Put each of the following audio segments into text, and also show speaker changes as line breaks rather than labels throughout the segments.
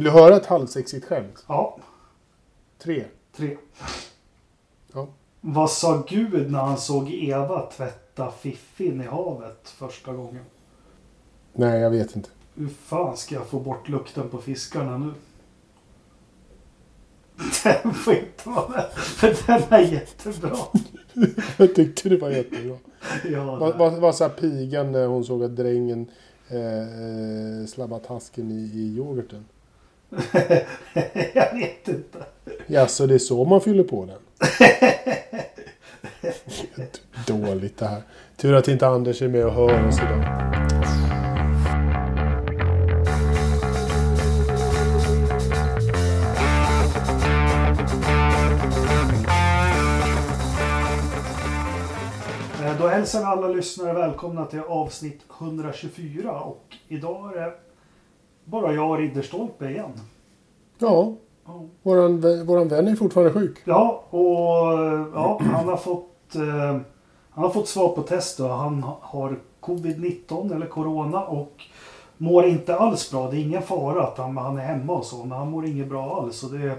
Vill du höra ett halvsexigt skämt?
Ja,
Tre.
tre.
Ja.
Vad sa Gud när han såg Eva tvätta fiffin i havet första gången?
Nej, jag vet inte.
Hur fan ska jag få bort lukten på fiskarna nu? Den får inte vara med, för den är jättebra.
Jag tyckte det var jättebra.
Ja,
Vad, vad, vad sa pigan när hon såg att drängen eh, slabbat hasken i, i yoghurten?
jag vet inte.
Jaså, det är så man fyller på den? Dåligt det här. Tur att inte Anders är med och hör oss idag.
Eh, Då hälsar vi alla lyssnare välkomna till avsnitt 124 och idag är det bara jag och Ridderstolpe igen.
Ja, våran, våran vän är fortfarande sjuk.
Ja, och ja, han har fått eh, Han har fått svar på test och han ha- har covid-19 eller corona och mår inte alls bra. Det är ingen fara att han, han är hemma och så, men han mår inget bra alls. Och det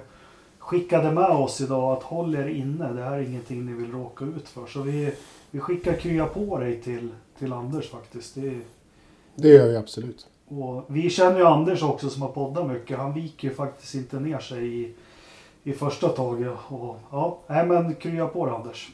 skickade med oss idag att håll er inne. Det här är ingenting ni vill råka ut för. Så vi, vi skickar krya på dig till, till Anders faktiskt. Det,
Det gör vi absolut.
Och vi känner ju Anders också som har poddat mycket. Han viker ju faktiskt inte ner sig i, i första taget. Och, ja, nej men krya på dig Anders.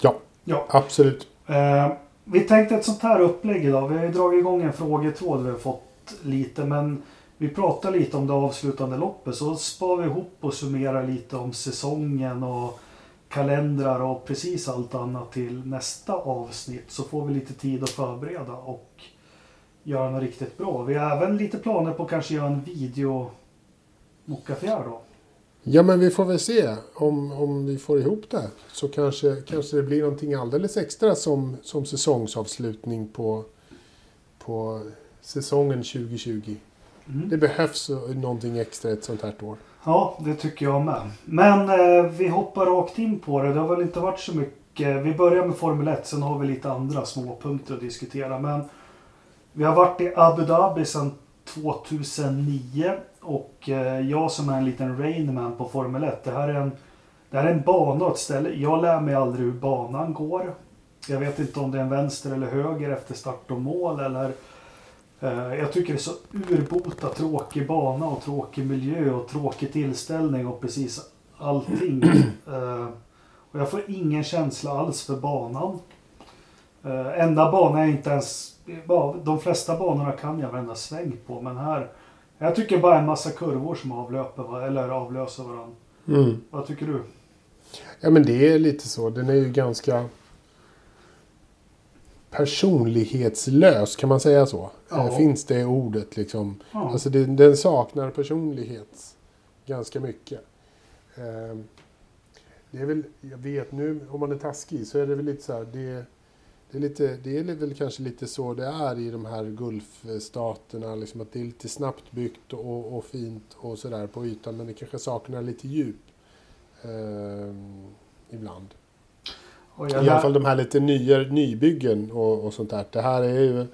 Ja,
Ja.
absolut.
Eh, vi tänkte ett sånt här upplägg idag. Vi har ju dragit igång en frågetråd vi har fått lite. Men vi pratar lite om det avslutande loppet. Så spar vi ihop och summerar lite om säsongen och kalendrar och precis allt annat till nästa avsnitt. Så får vi lite tid att förbereda och göra något riktigt bra. Vi har även lite planer på att kanske göra en video mockafjär då.
Ja, men vi får väl se om, om vi får ihop det. Så kanske, kanske det blir någonting alldeles extra som, som säsongsavslutning på, på säsongen 2020.
Mm.
Det behövs någonting extra ett sånt här år.
Ja, det tycker jag med. Men eh, vi hoppar rakt in på det. Det har väl inte varit så mycket. Vi börjar med Formel 1, sen har vi lite andra småpunkter att diskutera. Men vi har varit i Abu Dhabi sedan 2009. Och eh, jag som är en liten Rainman på Formel 1. Det här är en, det här är en bana och ett ställe. Jag lär mig aldrig hur banan går. Jag vet inte om det är en vänster eller höger efter start och mål. Eller Eh, Jag tycker det är så urbota tråkig bana och tråkig miljö och tråkig tillställning och precis allting. Eh, Och jag får ingen känsla alls för banan. Enda banan jag inte ens... De flesta banorna kan jag varenda sväng på men här... Jag tycker bara en massa kurvor som avlöper eller avlöser varandra.
Mm.
Vad tycker du?
Ja, men det är lite så. Den är ju ganska personlighetslös, kan man säga så?
Ja.
Eh, Finns det ordet liksom?
Ja.
Alltså det, den saknar personlighet ganska mycket. Eh, Det är väl, jag vet nu om man är taskig så är det väl lite så här, det, det, är lite, det är väl kanske lite så det är i de här Gulfstaterna, liksom att det är lite snabbt byggt och, och fint och sådär på ytan men det kanske saknar lite djup eh, ibland.
Och
I alla fall de här lite nya, nybyggen och, och sånt där. Det här är ju,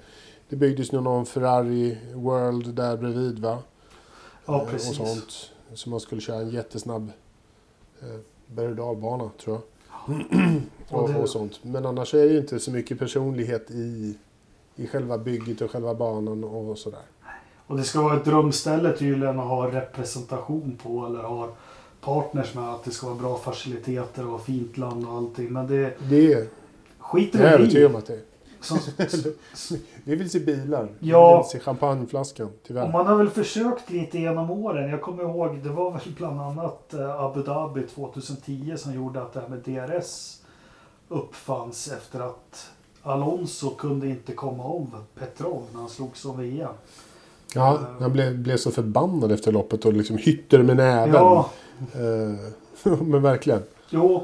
det byggdes ju någon Ferrari World där bredvid va?
Ja,
Eh,
precis.
Och sånt. Så man skulle köra en jättesnabb eh, berg och dalbana tror jag.
Och
och,
det-
sånt. Men annars är det ju inte så mycket personlighet i, i själva bygget och själva banan och sådär.
Och det ska vara ett drömställe tydligen att ha representation på eller ha partners med. Att det ska vara bra faciliteter och fint land och allting. Men det
Det är
skiter
jag är
väl
övertygad om
i.
att det är.
Som,
Vi vill se bilar.
Ja.
Vi vill se champagneflaskan, tyvärr.
och man har väl försökt lite genom åren. Jag kommer ihåg, det var väl bland annat eh, Abu Dhabi 2010 som gjorde att det här med DRS uppfanns efter att Alonso kunde inte komma om Petrov när han slogs om VM.
Ja, han blev, blev så förbannad efter loppet och liksom hytter med näven.
Ja,
Eh, men verkligen.
Jo, eh,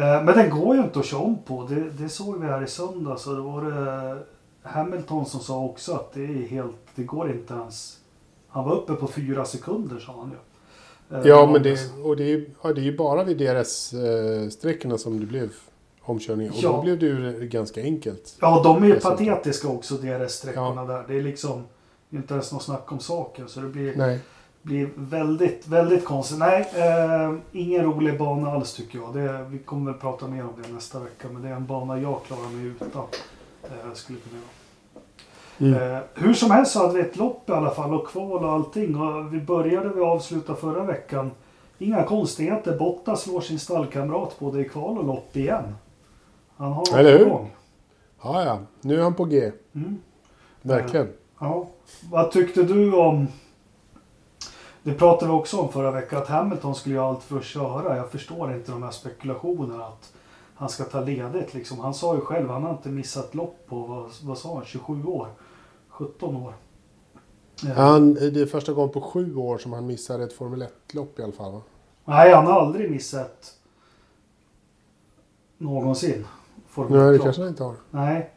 men den går ju inte att köra om på. Det, det såg vi här i söndags. Och det var det Hamilton som sa också att det är helt, det går inte ens. Han var uppe på fyra sekunder sa han ju. Eh,
Ja, men det, och det, är, ja, det är ju bara vid DRS-sträckorna som det blev omkörning. Och
Ja.
då blev det ju ganska enkelt.
Ja, de är ju patetiska också, DRS-sträckorna där. Det är liksom, inte ens något snack om saken. Så det blir,
Nej.
Blir väldigt, väldigt konstigt. Nej, eh, ingen rolig bana alls tycker jag. Det, vi kommer väl prata mer om det nästa vecka. Men det är en bana jag klarar mig utan. Eh, skulle kunna.
Mm.
Eh, hur som helst så hade vi ett lopp i alla fall och kval och allting. Och vi började vi avsluta förra veckan. Inga konstigheter. Botta slår sin stallkamrat både i kval och lopp igen. Han har något
Eller hur?
på gång.
Ja, ja. Nu är han på G.
Mm.
Verkligen.
Ja. Vad tyckte du om... Det pratade vi också om förra veckan. Att Hamilton skulle göra allt för att köra. Jag förstår inte de här spekulationerna. Att han ska ta ledigt liksom. Han sa ju själv. Han har inte missat lopp på, vad, vad sa han, 27 år? 17 år. Eh,
Han, det är första gången på sju år som han missar ett Formel 1-lopp i alla fall. Va?
Nej, han har aldrig missat någonsin. Formel
Nej, det
1-lopp.
kanske han inte har.
Nej,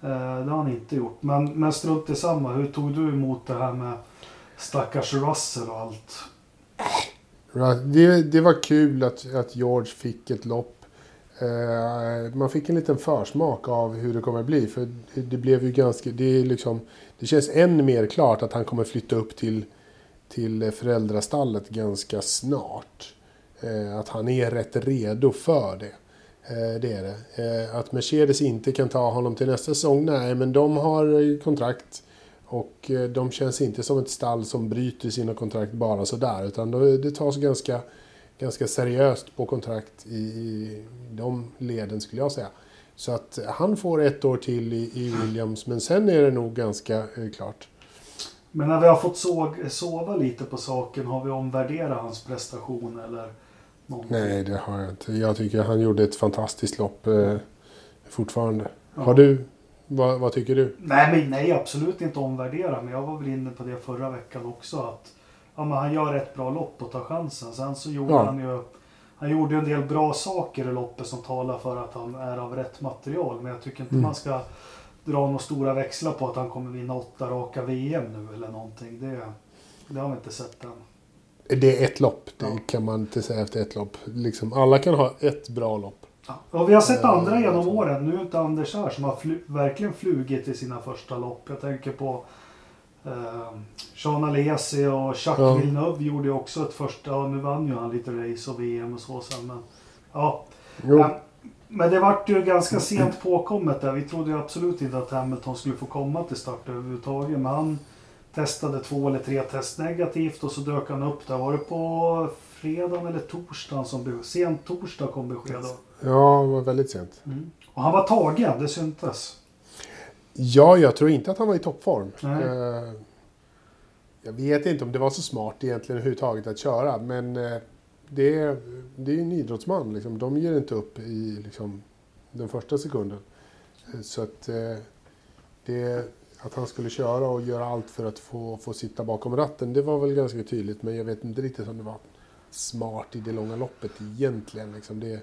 eh, det har han inte gjort. Men, men strunt i samma. Hur tog du emot det här med stackars Russell och allt?
Det, det var kul att, att George fick ett lopp. Eh, man fick en liten försmak av hur det kommer att bli. För det, blev ju ganska... Det, är liksom, det känns än mer klart att han kommer flytta upp till, till föräldrastallet ganska snart. Eh, att han är rätt redo för det. Eh, det är det. Eh, att Mercedes inte kan ta honom till nästa säsong, nej, men de har eh, kontrakt. Och eh, de känns inte som ett stall som bryter sina kontrakt bara sådär. Utan det det tas ganska, ganska seriöst på kontrakt i, i de leden skulle jag säga. Så att han får ett år till i, i Williams, men sen är det nog ganska eh, klart.
Men när vi har fått såg, sova lite på saken, har vi omvärderat hans prestation eller någonting?
Nej, det har jag inte. Jag tycker han gjorde ett fantastiskt lopp eh, fortfarande.
Ja.
Har du, vad, vad tycker du?
Nej, men nej, absolut inte omvärdera. Men jag var väl inne på det förra veckan också. Att ja, men han gör ett bra lopp och tar chansen. Sen så gjorde
Ja.
han ju han gjorde en del bra saker i loppet som talar för att han är av rätt material. Men jag tycker inte
Mm.
man ska dra några stora växlar på att han kommer vinna åtta raka VM nu eller någonting. Det, det har vi inte sett än.
Det är ett lopp, det
Ja.
kan man inte säga efter ett lopp. Liksom, alla kan ha ett bra lopp.
Och vi har sett
Ja,
andra genom åren. Nu är inte Anders här som har fly- verkligen flugit i sina första lopp. Jag tänker på eh, Sean Alesi och Jacques
Ja.
Villeneuve gjorde ju också ett första. Ja, nu vann ju han lite race och VM och så sen. Men, ja.
Jo,
men det vart ju ganska sent påkommet där. Vi trodde ju absolut inte att Hamilton skulle få komma till start överhuvudtaget. Men han testade två eller tre test negativt och så dök han upp där. Var det på fredagen eller torsdagen som be- sent torsdag kom besked? om?
ja, det var väldigt sent.
Mm. Och han var tagen, det syntes.
Ja, jag tror inte att han var i toppform. Eh, jag vet inte om det var så smart egentligen överhuvudtaget att köra, men eh, det, är- det är ju en idrottsman. Liksom. De ger inte upp i liksom, den första sekunden. Eh, Så att, eh, det, att han skulle köra och göra allt för att få, få sitta bakom ratten, det var väl ganska tydligt. Men jag vet inte riktigt om det var smart i det långa loppet egentligen. Liksom. Det,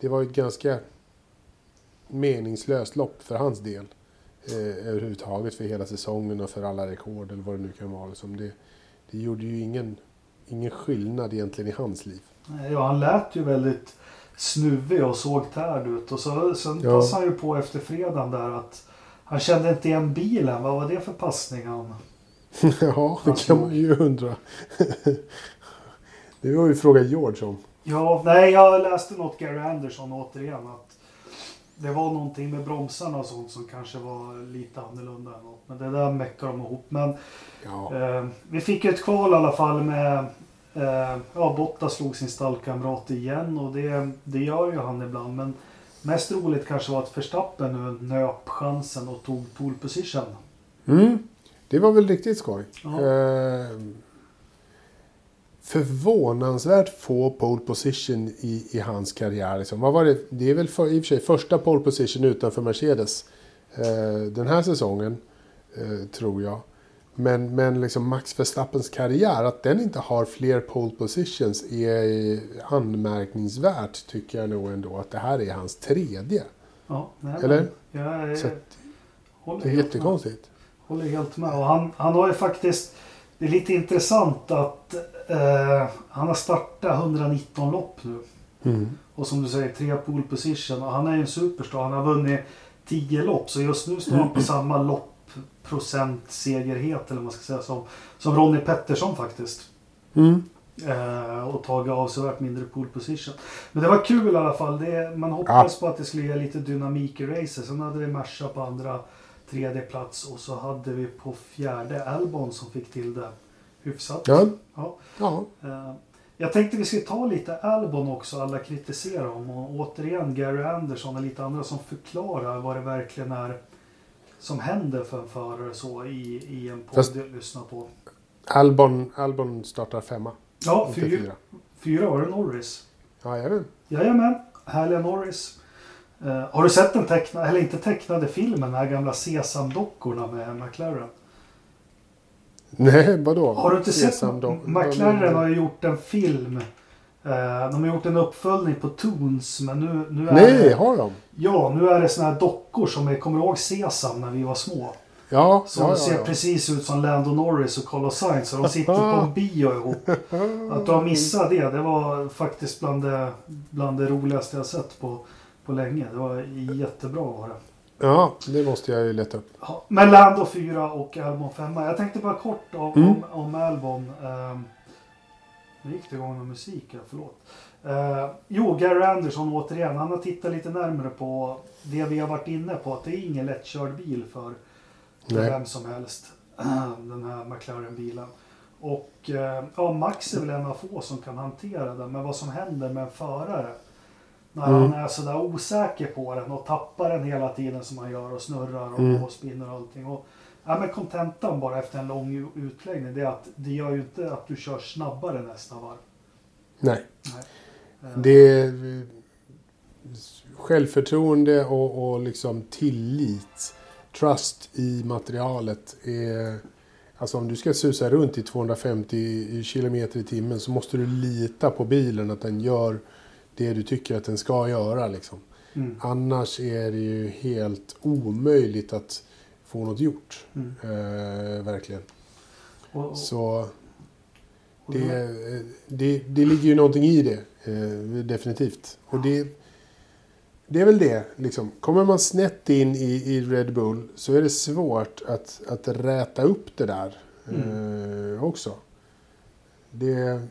det var ett ganska meningslöst lopp för hans del eh, överhuvudtaget för hela säsongen och för alla rekord eller vad det nu kan vara. Liksom det, det gjorde ju ingen, ingen skillnad egentligen i hans liv.
Ja, han lät ju väldigt snuvig och såg tärd ut. Och så, sen
Ja.
passade han ju på efter fredagen där att han kände inte igen bilen. Vad var det för passning han...
ja, det kan man ju undra. Det var ju fråga George om.
Ja, nej, jag läste något Gary Anderson återigen. Att det var någonting med bromsarna och sånt som kanske var lite annorlunda. Än något. Men det där meckar de ihop. Men
Ja,
Eh, vi fick ett kval i alla fall med... Eh, ja, Bottas slog sin stallkamrat igen och det, det gör ju han ibland. Men mest roligt kanske var att Verstappen nu nöp chansen och tog pole position.
mm, det var väl riktigt skoj.
Ja.
Eh, förvånansvärt få pole position i, i hans karriär. Liksom. Vad var det? det är väl för, i och för sig första pole position utanför Mercedes eh, den här säsongen, eh, tror jag. Men, men liksom Max Verstappens karriär, att den inte har fler pole positions är anmärkningsvärt tycker jag nog ändå. Att det här är hans tredje.
Ja, nej,
Eller?
Jag,
Så
jag,
att
håller,
det är
helt med.
jättekonstigt.
håller helt med. Och han, han har ju faktiskt... Det är lite intressant att eh, han har startat 119 lopp nu.
Mm.
Och som du säger, tre pole position. Och han är ju en superstar. Han har vunnit 10 lopp. Så just nu står han på samma lopp procentsegerhet eller vad man ska säga som, som Ronnie Pettersson faktiskt.
Mm.
Eh, och tagit avsevärt mindre pole position. Men det var kul i alla fall. Det, man hoppades på att det skulle ge lite dynamik i racet. Sen hade vi Merca på andra, tredje plats och så hade vi på fjärde Albon som fick till det hyfsat.
Ja.
Ja.
Ja.
Eh, jag tänkte vi skulle ta lite Albon också, alla kritiserar om. Och återigen Gary Anderson och lite andra som förklarar vad det verkligen är som händer för en förare så i, i en podd
Fast-
jag lyssnar på.
Albon, Albon startar femma,
Ja, fyra,
fyra.
fyra var det Norris.
Jajamän.
Jajamän, härliga Norris. Eh, har du sett den tecknade, eller inte tecknade filmen, de här gamla Sesam-dockorna med McLaren?
Nej, vadå?
Har du inte sett? McLaren har ju gjort en film. Eh, de har gjort en uppföljning på Toons, men nu, nu är
Nej,
det...
har de?
Ja, nu är det såna här dockor som är, kommer ihåg Sesam när vi var små?
Ja,
Som
ja,
ser
ja,
precis ut som Lando Norris och Carlos Sainz. Så de sitter på en bio ihop. Att du har missat det, det var faktiskt bland det, bland det roligaste jag sett på, på länge. Det var jättebra var det.
Ja, det måste jag ju leta upp.
Ja, men Lando 4 och Albon 5. Jag tänkte bara kort om,
Mm.
om, om Albon. Um, nu gick det igång med musik här, förlåt. Eh, jo, Gary Anderson återigen. Han har tittat lite närmare på det vi har varit inne på. Att det är ingen lättkörd bil för, för vem som helst. Den här McLaren-bilen. Och eh, ja, Max är väl en av få som kan hantera den. Men vad som händer med en förare. När
Mm.
han är sådär osäker på den och tappar den hela tiden som han gör och snurrar och,
Mm.
och spinner och allting. Och, ja, men kontentan bara efter en lång utläggning det är att det gör ju inte att du kör snabbare nästa varv.
Nej.
Eh,
Det är självförtroende och, och liksom tillit. Trust i materialet är... Alltså om du ska susa runt i 250 km i timmen så måste du lita på bilen att den gör det du tycker att den ska göra. Liksom.
Mm.
Annars är det ju helt omöjligt att få något gjort.
Mm.
Eh, verkligen.
Och, och,
Så det, det, det ligger ju någonting i det. Eh, definitivt. Och det, det är väl det. Liksom. Kommer man snett in i, i Red Bull så är det svårt att, att räta upp det där eh, också. Det,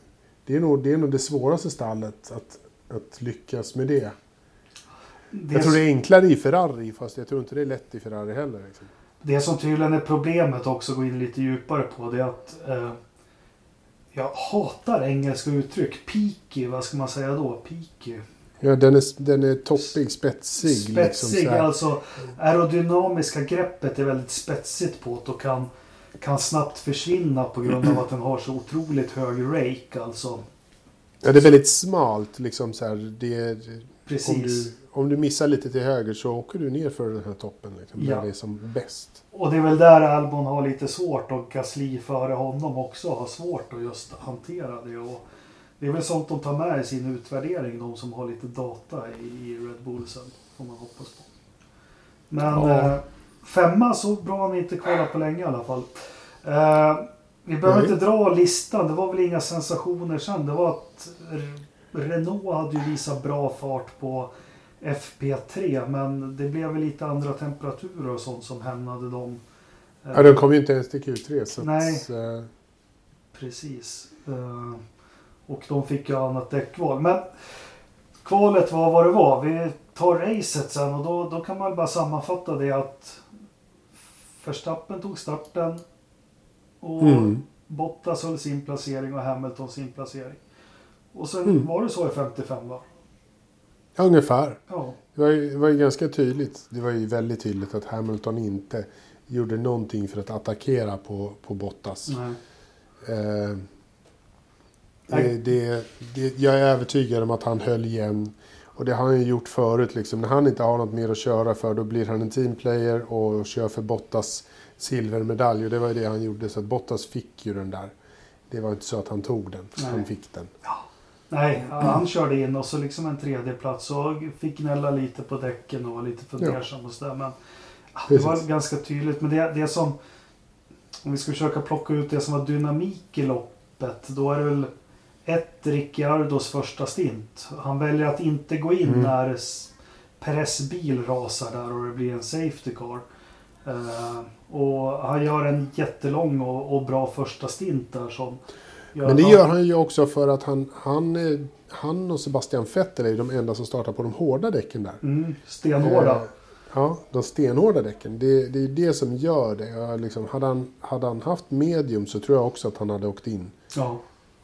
det, är nog, det är nog det svåraste stallet att, att lyckas med det.
det,
Jag tror det är enklare i Ferrari fast jag tror inte det är lätt i Ferrari heller. Liksom.
det som tydligen är problemet också, gå in lite djupare på, det är att eh, jag hatar engelska uttryck. Peaky, vad ska man säga då? Peaky.
Ja, den, är, den är toppig, spetsig. liksom,
Spetsig,
här.
alltså aerodynamiska greppet är väldigt spetsigt på det och kan, kan snabbt försvinna på grund av att den har så otroligt hög rake alltså.
Ja, det är väldigt smalt. Liksom så här, det är, om,
Precis.
du, om du missar lite till höger så åker du ner för den här toppen. Liksom,
Ja.
Där det är som bäst.
Och det är väl där Albon har lite svårt och Gasly före honom också har svårt att just hantera det. Och det är väl sånt de tar med i sin utvärdering, de som har lite data i, i Red Bull sen. Får man hoppas på. Men
Ja.
eh, femma så bra har ni inte kollat på länge i alla fall. Eh, vi behöver
Nej.
inte dra listan, det var väl inga sensationer sen. Det var att Renault hade ju visat bra fart på FP3 men det blev väl lite andra temperaturer och sånt som hämmade dem.
Ja, den kom ju inte ens till Q3. Så
Nej.
Att, eh,
Precis. Eh, och de fick ju annat däckval. Men kvalet var vad det var. Vi tar racet sen och då, då kan man bara sammanfatta det att Verstappen tog starten och
mm.
Bottas höll sin placering och Hamilton sin placering. Och sen
Mm.
var det så i 55 va?
ja, ungefär.
Ja.
Det var, ju, det var ju ganska tydligt. Det var ju väldigt tydligt att Hamilton inte gjorde någonting för att attackera på, på Bottas.
Nej.
Eh, det, det, det, jag är övertygad om att han höll igen. Och det har han ju gjort förut. Liksom. När han inte har något mer att köra för då blir han en teamplayer och kör för Bottas silvermedalj. Och det var ju det han gjorde. Så att Bottas fick ju den där. Det var inte så att han tog den.
Nej.
Han fick den.
Nej, han körde in och så liksom en tredje plats och fick gnälla lite på däcken och var lite fundersam och sådär. Men ja, det var
Precis.
ganska tydligt. Men det, det som, om vi ska försöka plocka ut det som var dynamik i loppet, då är det väl ett Ricciardos första stint. Han väljer att inte gå in
Mm.
när S- Perez bil rasar där och det blir en safety car. Eh, Och han gör en jättelång och, och bra första stint där som...
Men det gör han ju också för att han, han, är- han och Sebastian Vettel är ju de enda som startar på de hårda däcken där.
Mm, stenhårda.
Eh, Ja, de stenhårda däcken. Det, det är det som gör det. Jag liksom, hade, han, hade han haft medium så tror jag också att han hade åkt in.
Ja.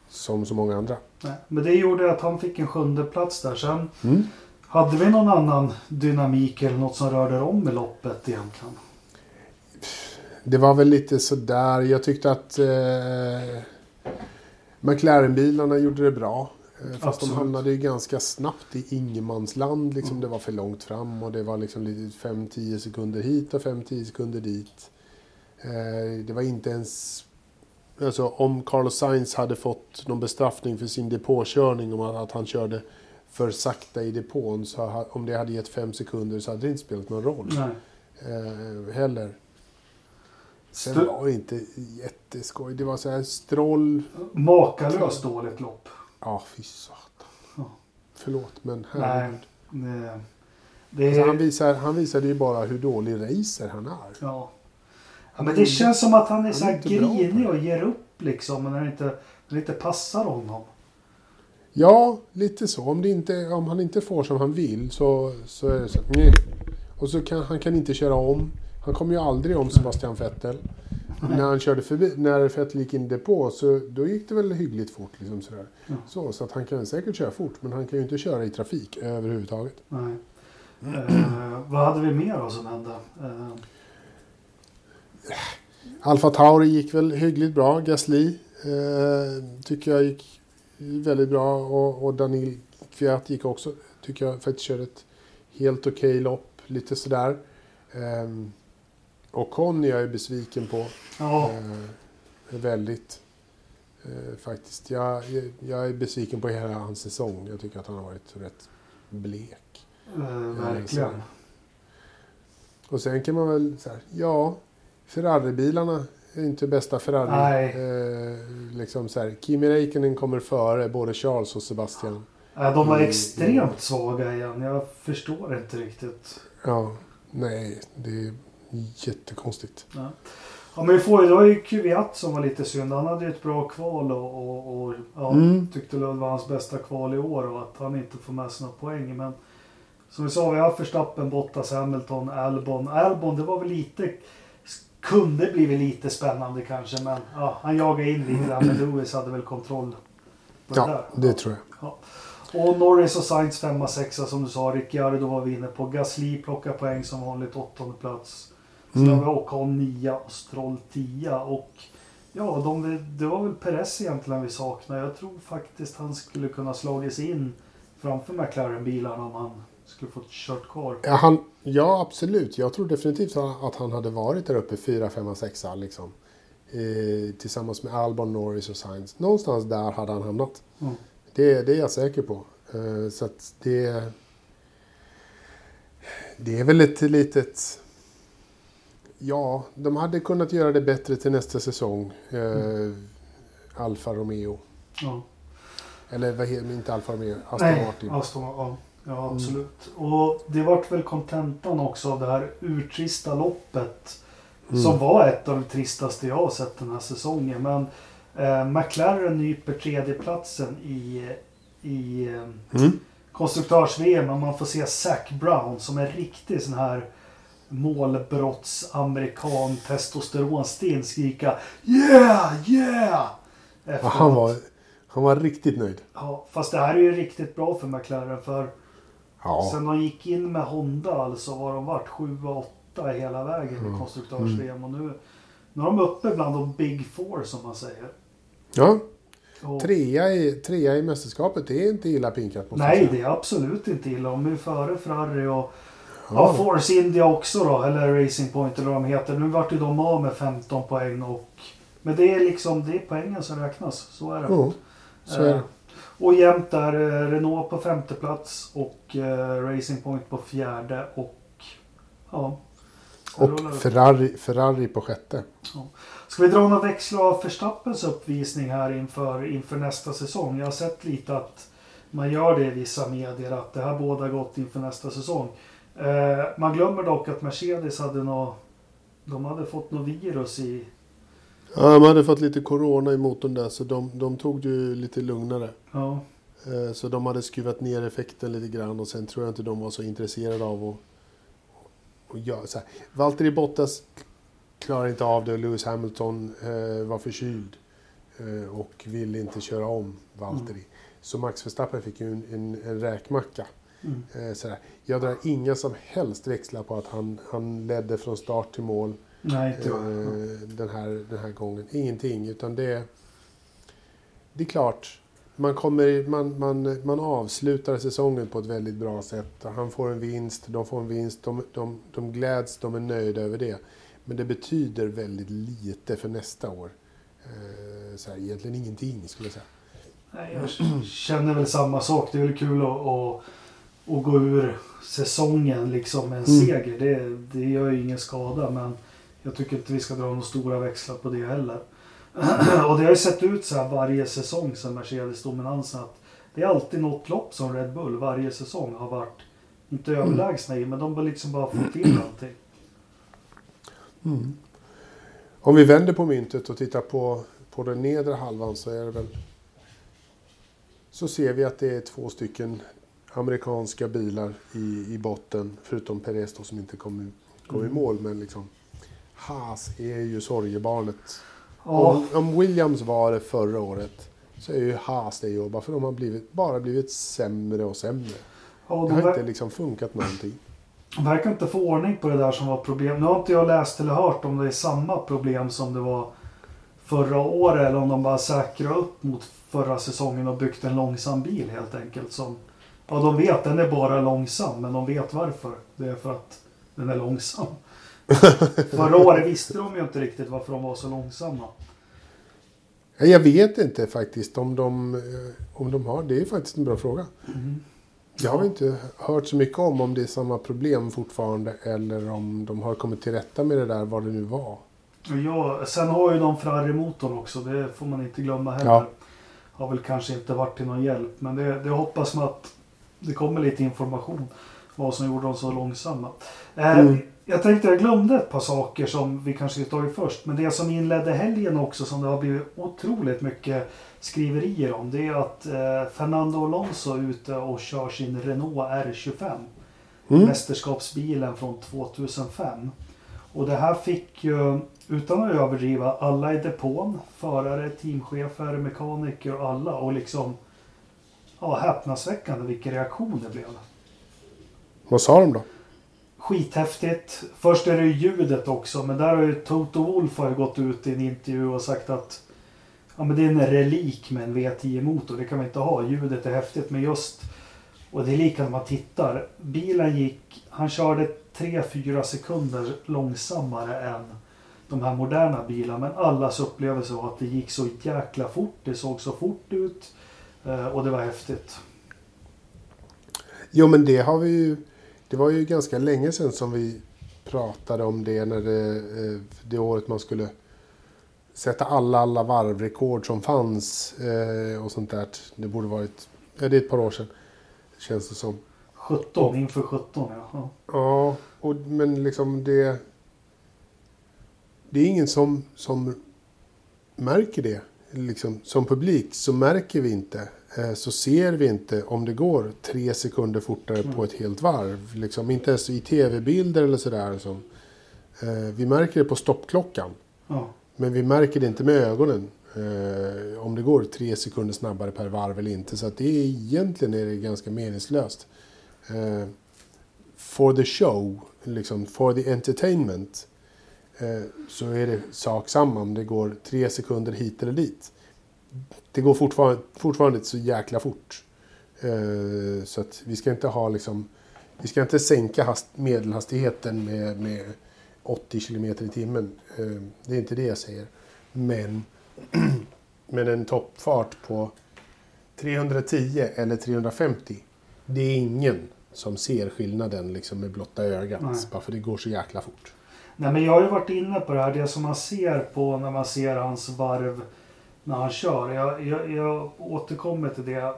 Som så många andra.
Nej, Men det gjorde att han fick en sjunde plats där. Sen
Mm.
hade vi någon annan dynamik eller något som rörde om i loppet egentligen.
Det var väl lite sådär. Jag tyckte att eh, McLaren-bilarna gjorde det bra. Eh, fast
Absolut.
de hamnade ju ganska snabbt i ingenmansland. Liksom, Det var för långt fram och det var liksom lite 5-10 sekunder hit och 5-10 sekunder dit. Eh, det var inte ens... Alltså om Carlos Sainz hade fått någon bestraffning för sin depåkörning om att han körde för sakta i depån. Så om det hade gett 5 sekunder så hade det inte spelat någon roll
Nej.
eh, heller. Sen
Stu-
var det inte jätteskoj. Det var så här stroll.
Makalöst dåligt lopp.
Ja, fy satan.
Ja.
Förlåt, men herregud.
Det, det,
Alltså, han, visar, han visade ju bara hur dålig racer han är.
ja. ja, men det känns som att han är
Han är
så här grinig och ger upp liksom. När det inte, när det inte passar honom.
Ja, lite så. Om, det inte, om han inte får som han vill så, så är det så. Nej. Och så kan han kan inte köra om. Han kommer ju aldrig om Sebastian Vettel. När han körde förbi, när Vettel gick in i depå så då gick det väl hyggligt fort. Liksom sådär.
Ja.
Så, så att han kan säkert köra fort men han kan ju inte köra i trafik överhuvudtaget.
Nej. Eh, vad hade vi mer då som hände? Eh,
Alfa Tauri gick väl hyggligt bra. Gasly eh, tycker jag gick väldigt bra. Och, och Daniel Kviat gick också, tycker jag faktiskt körde ett helt okej lopp. Lite sådär. Eh, och Con är jag ju besviken på.
ja,
Eh, väldigt. Eh, faktiskt. Jag, jag- är besviken på hela hans säsong. Jag tycker att han har varit rätt blek.
eh, verkligen.
Och sen kan man väl säga, ja, Ferrari-bilarna är inte bästa Ferrari.
Nej.
Eh, liksom så här, Kimi Räikkönen kommer före både Charles och Sebastian.
Eh, de var
Mm,
extremt svaga igen. Jag förstår inte riktigt.
Ja, nej, det är jättekonstigt.
Ja. Ja, men vi får ju, det var ju Kvyat som var lite synd. Han hade ju ett bra kval och, och, och ja,
Mm.
tyckte det var hans bästa kval i år och att han inte får med sig några poäng. Men som vi sa, vi har Verstappen, Bottas, Hamilton, Albon. Albon, det var väl lite, kunde blivit lite spännande kanske, men ja, han jagade in lite där, men Lewis hade väl kontroll på det
Ja,
där.
det tror jag.
Och Norris och Sainz femma, sexa som du sa. Ricciardo var vi inne på. Gasly plockar poäng som vanligt, åttonde plats. Sen
Mm.
har vi Ocon nia och Stroll tia. Och ja, de, det var väl Perez egentligen vi saknade. Jag tror faktiskt han skulle kunna slagit sig in framför McLaren-bilarna om han skulle fått kört kvar.
Ja, han, ja, absolut. Jag tror definitivt att han hade varit där uppe 4, 5, 6 liksom. Eh, tillsammans med Albon, Norris och Sainz. Någonstans där hade han hamnat.
Mm.
Det, det är jag säker på. Eh, så att det... Det är väl ett litet... Ja, de hade kunnat göra det bättre till nästa säsong. Eh, Alfa Romeo.
Ja.
Eller vad heter inte Alfa Romeo? Aston
Nej,
Martin.
Aston, ja, ja
Mm.
absolut. Och det vart väl kontentan också av det här urtrista loppet.
Mm.
Som var ett av de tristaste jag har sett den här säsongen. Men eh, McLaren nyper tredjeplatsen i, i eh,
Mm.
konstruktörs-VM. Och man får se Zac Brown som en riktig sån här målbrottsamerikan testosteronstinn skrika Yeah! Yeah! Efteråt.
han, var, han var riktigt nöjd.
Ja, fast det här är ju riktigt bra för McLaren. För
Ja.
sen de gick in med Honda alltså var de varit 7 och 8 hela vägen i
Mm.
konstruktörs-VM. Och nu, nu är de uppe bland de Big Four som man säger.
ja.
Och,
Trea i, trea i mästerskapet, det är inte illa pinkat.
nej, det är absolut inte illa. De är före Ferrari och ja.
Ja.
Force India också då. Eller Racing Point eller vad de heter. Nu vart ju de av med 15 poäng. Och, men det är liksom det är poängen som räknas. Så är det.
Ja, så är det.
Eh, Och jämnt där eh, Renault på femte plats och eh, Racing Point på fjärde och ja.
Och. Ferrari, Ferrari på sjätte.
Ska vi dra några växlar av Verstappens uppvisning här inför, inför nästa säsong? Jag har sett lite att man gör det i vissa medier att det här båda gott inför nästa säsong. Eh, man glömmer dock att Mercedes hade nå De hade fått något virus i...
Ja, de hade fått lite corona i motorn där så de, de tog det ju lite lugnare.
Ja.
Eh, Så de hade skruvat ner effekten lite grann och sen tror jag inte de var så intresserade av att, att göra så här. Valtteri Bottas klarar inte av det och Lewis Hamilton eh, var förkyld och ville inte köra om Valtteri. Så Max Verstappen fick ju en, en, en räkmacka.
Mm.
Eh, så där. Jag drar inga som helst växlar på att han, han ledde från start till mål
Nej,
eh, den, här, den här gången. Ingenting, utan det, det är klart. Man, kommer, man, man, man avslutar säsongen på ett väldigt bra sätt. Han får en vinst, de får en vinst, de, de, de gläds, de är nöjda över det. Men det betyder väldigt lite för nästa år. Eh, så här, egentligen ingenting skulle jag säga.
Nej, jag känner väl samma sak. Det är väl kul att, att gå ur säsongen liksom med en
Mm.
seger. Det, det gör ju ingen skada men jag tycker inte vi ska dra några stora växlar på det heller. Och det har ju sett ut så här varje säsong sedan Mercedes-dominansen att det är alltid något lopp som Red Bull varje säsong har varit, inte överlägsna i, men de har liksom bara fått till allting.
Om vi vänder på myntet och tittar på, på den nedre halvan så är det väl... Så ser vi att det är två stycken amerikanska bilar i, i botten, förutom Perez då som inte kom, i- kom i
Mm.
mål. Men liksom, Haas är ju sorgebarnet.
Ja,
Om, om Williams var det förra året så är ju Haas det bara för de har blivit, bara blivit sämre och sämre.
ja
Det
de
har inte liksom funkat någonting.
verkar inte få ordning på det där som var problem. Nu har inte jag läst eller hört om det är samma problem som det var förra året eller om de bara säkrar upp mot förra säsongen och byggt en långsam bil helt enkelt. Som, ja, de vet den är bara långsam men de vet varför. Det är för att den är långsam. förra året visste de ju inte riktigt varför de var så långsamma.
Jag vet inte faktiskt om de, eh, om de har, det är faktiskt en bra fråga. Jag har inte hört så mycket om om det är samma problem fortfarande eller om de har kommit till rätta med det där, vad det nu var.
Ja, sen har ju de Ferrari-motorn också. Det får man inte glömma heller.
Ja.
Har väl kanske inte varit till någon hjälp. Men det, det hoppas man att det kommer lite information. Vad som gjorde dem så långsamma. Eh,
Mm.
Jag tänkte jag glömde ett par saker som vi kanske ska ta i först. Men det som inledde helgen också som det har blivit otroligt mycket skriverier om. Det är att eh, Fernando Alonso är ute och kör sin Renault R25
Mm.
mästerskapsbilen från 2005. Och det här fick ju, utan att överdriva, alla i depån, förare, teamchefer, mekaniker och alla och liksom ja, häpnadsväckande vilken reaktion det blev.
Vad sa de då?
Skithäftigt. Först är det ju ljudet också, men där har ju Toto Wolff har gått ut i en intervju och sagt att ja, men det är en relik med en V10-motor. Det kan man inte ha. Ljudet är häftigt, men just och det är lika när man tittar. Bilen gick, han körde 3-4 sekunder långsammare än de här moderna bilarna. Men allas upplevelse var att det gick så jäkla fort. Det såg så fort ut. Eh, Och det var häftigt.
Jo men det har vi ju, det var ju ganska länge sedan som vi pratade om det när det, eh, det året man skulle sätta alla, alla varvrekord som fanns eh, och sånt där. Det borde varit, ja det är ett par år sedan. Känns det som.
17 inför 17 ja. ja.
Ja, och, men liksom det... Det är ingen som, som märker det. Liksom, som publik så märker vi inte. Eh, så ser vi inte om det går tre sekunder fortare på ett helt varv. Liksom, inte ens i tv-bilder eller sådär. Som, eh, vi märker det på stoppklockan.
ja.
Men vi märker det inte med ögonen. Eh, om det går tre sekunder snabbare per varv eller inte. Så att det är egentligen är det ganska meningslöst. For the show, liksom for the entertainment. Eh, så är det sak samma om det går tre sekunder hit eller dit. Det går fortfarande, fortfarande inte så jäkla fort. Eh, så att vi ska inte ha liksom... Vi ska inte sänka hast, medelhastigheten med, med 80 km i timmen. Eh, Det är inte det jag säger. Men, men en toppfart på 310 eller 350. Det är ingen som ser skillnaden liksom med blotta ögat.
Nej.
Bara för det går så jäkla fort.
Nej men jag har ju varit inne på det här. Det som man ser på när man ser hans varv när han kör. Jag, jag, jag återkommer till det.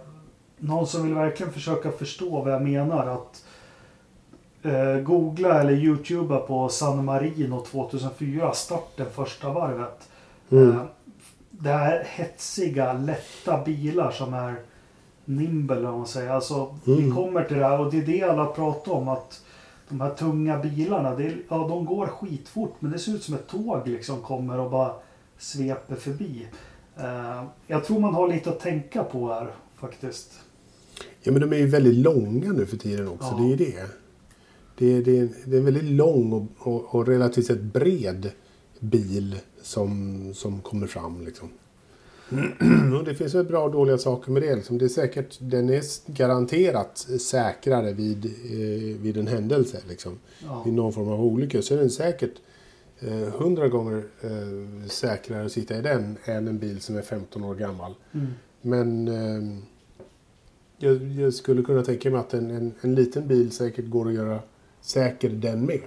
Någon som vill verkligen försöka förstå vad jag menar. Att eh, googla eller youtuba på San Marino 2004, starten första varvet.
Mm.
Eh, det är hetsiga, lätta bilar som är nimble om man säger. Alltså, Vi
Mm.
kommer till det här och det är det alla pratar om att de här tunga bilarna, det är, ja, de går skitfort men det ser ut som ett tåg liksom kommer och bara sveper förbi. Eh, jag tror man har lite att tänka på här faktiskt.
Ja, men de är ju väldigt långa nu för tiden också.
Ja.
Det är ju det. Det är, det är, det är en väldigt lång och, och, och relativt sett bred bil som, som kommer fram. Liksom. och det finns väl bra och dåliga saker med det. Liksom. det är säkert, den är garanterat säkrare vid, eh, vid en händelse. Liksom.
Ja.
I någon form av olycka. Så är den säkert eh, hundra gånger eh, säkrare att sitta i den än en bil som är 15 år gammal.
Mm.
Men eh, jag, jag skulle kunna tänka mig att en, en, en liten bil säkert går att göra säker den med.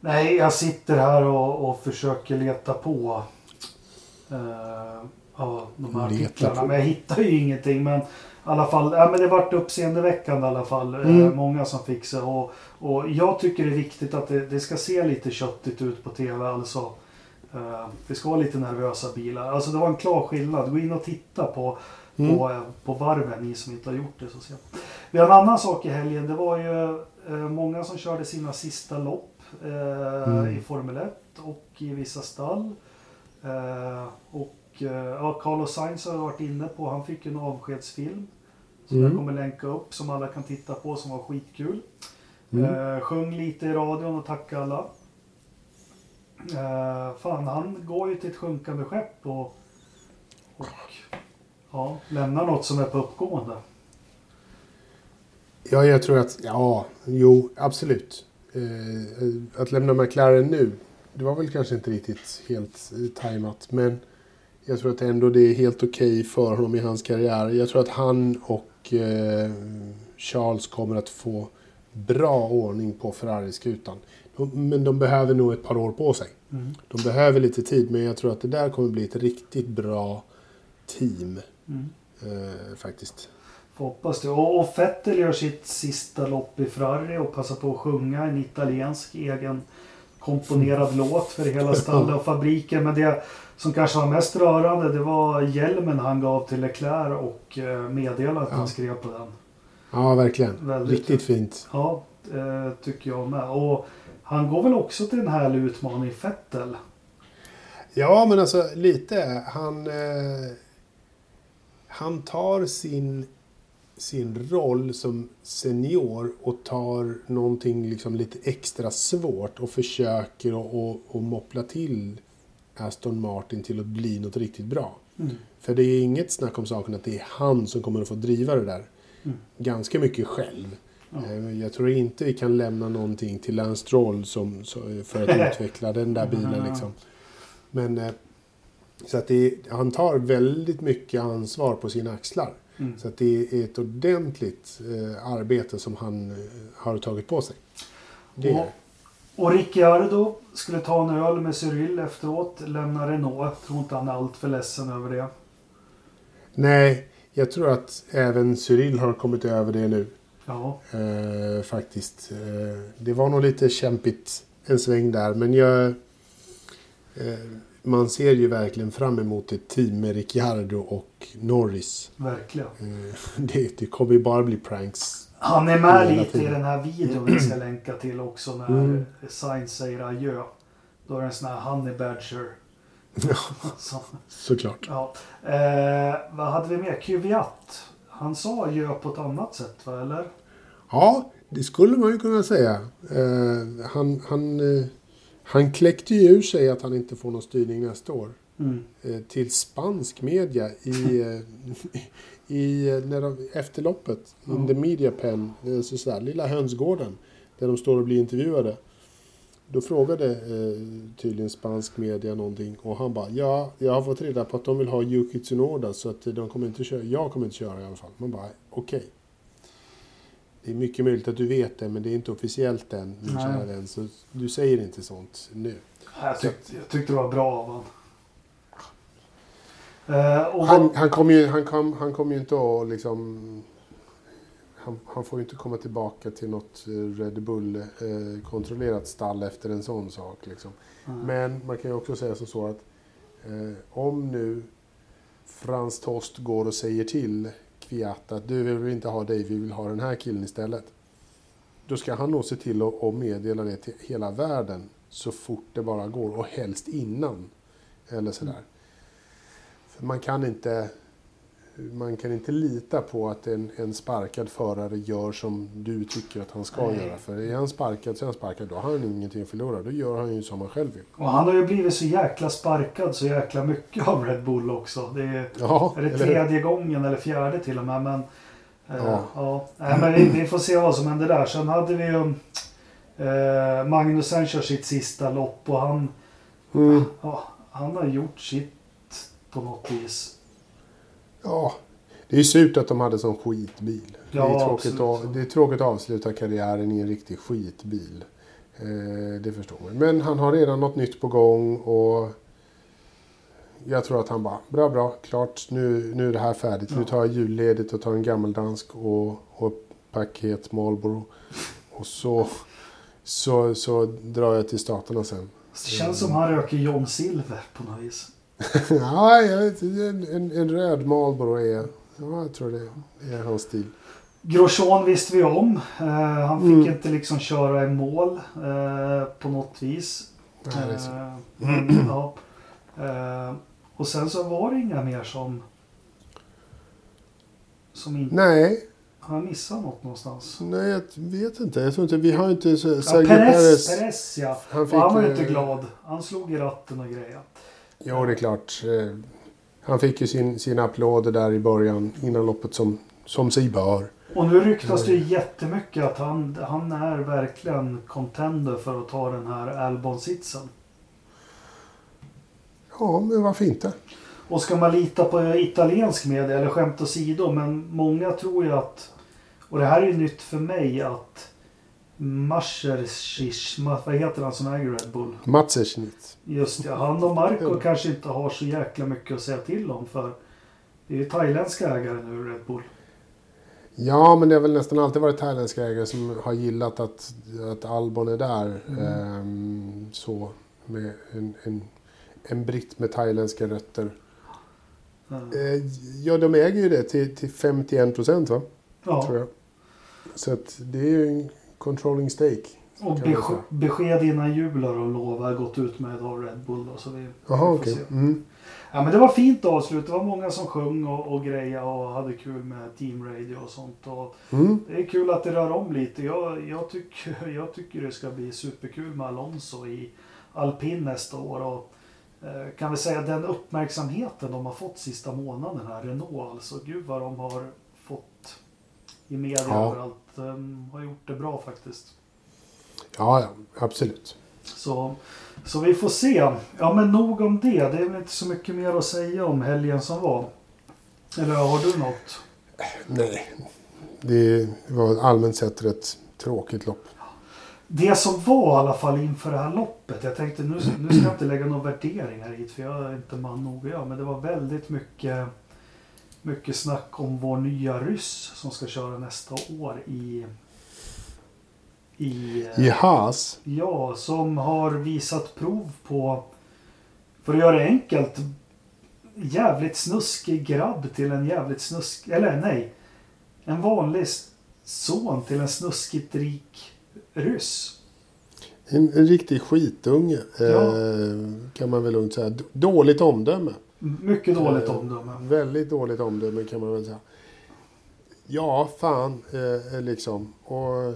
Nej, jag sitter här och, och försöker leta på eh, ja, de här
Leta på.
Men jag hittar ju ingenting. Men i alla fall, ja, men det vart uppseendeväckande i alla fall. Eh,
Mm.
många som fick sig. Och, och jag tycker det är viktigt att det, det ska se lite köttigt ut på TV. Alltså. Eh, det ska vara lite nervösa bilar. Alltså det var en klar skillnad. Gå in och titta på,
Mm.
på, eh, på varven, ni som inte har gjort det. Så ser. Vi har en annan sak i helgen. Det var ju många som körde sina sista lopp eh,
Mm.
i Formel 1 och i vissa stall. Eh, och ja, Carlos Sainz har jag varit inne på. Han fick en avskedsfilm. Som
Mm.
jag kommer länka upp som alla kan titta på som var skitkul.
Mm.
Eh, sjöng lite i radion och tackade alla. Eh, fan, han går ju till ett sjunkande skepp och, och ja, lämnar något som är på uppgående.
Ja, jag tror att... Ja, jo, absolut. Eh, att lämna McLaren nu, det var väl kanske inte riktigt helt eh, tajmat. Men jag tror att ändå det är helt okej för honom i hans karriär. Jag tror att han och eh, Charles kommer att få bra ordning på Ferrari-skutan. Men de behöver nog ett par år på sig.
Mm.
De behöver lite tid, men jag tror att det där kommer bli ett riktigt bra team.
Mm.
Eh, faktiskt.
Får hoppas det. Och, och Vettel gör sitt sista lopp i Ferrari och passar på att sjunga en italiensk egen komponerad låt för hela stallet och fabriken. Men det som kanske var mest rörande det var hjälmen han gav till Leclerc och eh, meddelandet
Ja.
han skrev på den.
Ja, verkligen.
Väldigt
Riktigt fint.
Ja, eh, tycker jag med. Och han går väl också till en härlig utmaning, Vettel.
Ja, men alltså lite. Han, eh, han tar sin, sin roll som senior och tar någonting liksom lite extra svårt och försöker att och, och moppla till Aston Martin till att bli något riktigt bra.
Mm.
För det är inget snack om saken att det är han som kommer att få driva det där.
Mm.
Ganska mycket själv.
Ja.
Eh, Jag tror inte vi kan lämna någonting till Lance Stroll som, för att utveckla den där bilen. Liksom. Men eh, så att det, han tar väldigt mycket ansvar på sina axlar.
Mm.
Så det är ett ordentligt eh, arbete som han eh, har tagit på sig. Det
Och, och Ricciardo skulle ta en öl med Cyril efteråt, lämna Renault. Jag tror inte han är allt för ledsen över det.
Nej, jag tror att även Cyril har kommit över det nu.
Ja,
Eh, faktiskt. Eh, det var nog lite kämpigt en sväng där. Men jag... Eh, man ser ju verkligen fram emot ett team med Ricciardo och Norris.
verkligen.
Eh, det, det kommer ju bara bli pranks.
Han är med lite i
tiden.
den här videon vi ska länka till också när
Mm.
Sainz säger adjö. Då är det en sån här honey badger. Så,
Såklart.
ja. eh, vad hade vi mer? Kvyat. Han sa adjö på ett annat sätt va, eller?
Ja, det skulle man ju kunna säga. Eh, han, han, eh, han kläckte ju ur sig att han inte får någon styrning nästa år.
Mm.
eh, till spansk media i, eh, i när de, efter loppet. In the media pen, eh, så här, lilla hönsgården. Där de står och blir intervjuade. Då frågade eh, tydligen spansk media någonting och han bara ja, jag har fått reda på att de vill ha Yuki Tsunoda så att de kommer inte köra. Jag kommer inte köra i alla fall. Man bara okej. Det är mycket möjligt att du vet det men det är inte officiellt än min
Nej.
kära vän. Så du säger inte sånt nu.
Jag, tyckte, jag tyckte det var bra av honom. Eh, och
Han, han kommer ju, han kom, han kom ju inte att liksom... han, han får ju inte komma tillbaka till något eh, Red Bull-kontrollerat stall efter en sån sak. Liksom.
Mm.
Men man kan ju också säga som så att eh, om nu Frans Tost går och säger till Kviat att du vill inte ha dig, vi vill ha den här killen istället. Då ska han nog se till att meddela det till hela världen så fort det bara går och helst innan. Eller sådär. För man kan inte man kan inte lita på att en, en sparkad förare gör som du tycker att han ska
Nej.
göra. För är han sparkad så är han sparkad. Då har han ingenting att förlora. Då gör han ju som han själv vill.
Och han har ju blivit så jäkla sparkad så jäkla mycket av Red Bull också. Det är,
Ja,
är det
eller
tredje gången eller fjärde till och med. Men, eh,
Ja.
ja. Nej, men vi, vi får se vad som händer där. Sen hade vi ju eh, Magnusen kör sitt sista lopp och han,
Mm.
ja, han har gjort sitt på något vis.
Ja, det är surt att de hade sån skitbil. det, är
Ja,
tråkigt att, det är tråkigt att avsluta karriären i en riktig skitbil. Eh, det förstår man. Men han har redan något nytt på gång och jag tror att han bara, bra, bra, klart, nu, nu är det här färdigt. Nu
Ja.
tar jag julledigt och tar en gammeldansk och, och paket Marlboro. Och så, så, så drar jag till Staterna sen.
Det känns som han röker John Silver på något vis.
ja, jag vet, inte, en, en, en röd Marlboro är, ja, jag tror det är hans stil.
Grosjean visste vi om. Eh, han fick
Mm.
inte liksom köra i mål eh, på något vis. Men, ja. Och sen så var det inga mer som... Som inte...
Nej,
Han missade något någonstans.
nej, jag vet inte. Jag tror inte, vi har inte så,
Ja,
Sergio
Perez, ja.
Han
han var ju inte glad. Han slog i ratten och grejer.
Jo, det är klart. Eh, Han fick ju sin, sina applåder där i början innan loppet som, som sig bör.
Och nu ryktas det jättemycket att han, han är verkligen contender för att ta den här Albon-sitsen.
Ja, men varför inte?
Och ska man lita på italiensk media, eller skämt åsido, men många tror ju att, och det här är ju nytt för mig, att Mascherschich, vad heter han som äger Red Bull?
Matseschnitt.
Just ja, han och Marco kanske inte har så jäkla mycket att säga till om för det är ju thailändska ägare nu Red Bull.
Ja, men det har väl nästan alltid varit thailändska ägare som har gillat att, att Albon är där.
Mm.
Ehm, så, med en, en, en britt med thailändska rötter.
Eh,
Eh, ja, de äger ju det till, till 51 procent, va?
Ja,
Tror jag. Så att det är ju en controlling stake.
och
man
besked, innan jul har de lovat gått ut med av Red Bull. Då, så vi,
Jaha,
vi se.
Mm.
Ja, men det var fint avslut. Det var många som sjöng och, och grejade och hade kul med team radio och sånt. Och
Mm.
det är kul att det rör om lite. Jag, jag, tycker, jag tycker det ska bli superkul med Alonso i alpin nästa år. Och, eh, kan vi säga den uppmärksamheten de har fått sista månaden här, Renault alltså. Gud vad de har fått i media
Ja.
överallt. De har gjort det bra faktiskt.
Ja, ja, absolut.
Så, så vi får se. Ja men nog om det. Det är väl inte så mycket mer att säga om helgen som var. Eller har du något?
Nej, det var allmänt sett rätt tråkigt lopp.
Det som var i alla fall inför det här loppet. Jag tänkte nu, nu ska jag inte lägga några värderingar hit för jag är inte man nog att göra. Men det var väldigt mycket, mycket snack om vår nya ryss som ska köra nästa år i... I, eh,
I Haas,
Ja, som har visat prov på, för att göra det enkelt, jävligt snuskig grabb till en jävligt snusk... Eller nej. En vanlig son till en snuskigt rik ryss.
en, en riktig skitunge
Ja.
eh, kan man väl lugnt säga. Dåligt omdöme.
Mycket dåligt
Eh,
omdöme.
Väldigt dåligt omdöme kan man väl säga. Ja, fan eh, eh, liksom. Och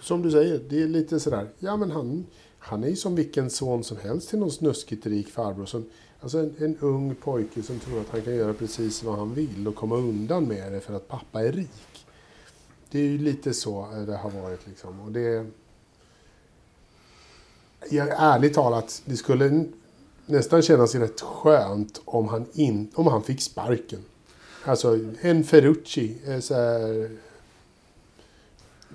som du säger, det är lite sådär. Ja, men han, han är ju som vilken son som helst till någon snuskigt rik farbror. Som, alltså en, en ung pojke som tror att han kan göra precis vad han vill och komma undan med det för att pappa är rik. Det är ju lite så eh, det har varit liksom. Och det... Ja, ärligt talat, det skulle nästan kännas rätt skönt om han, in, om han fick sparken. Alltså en Ferrucci. eh, Så här,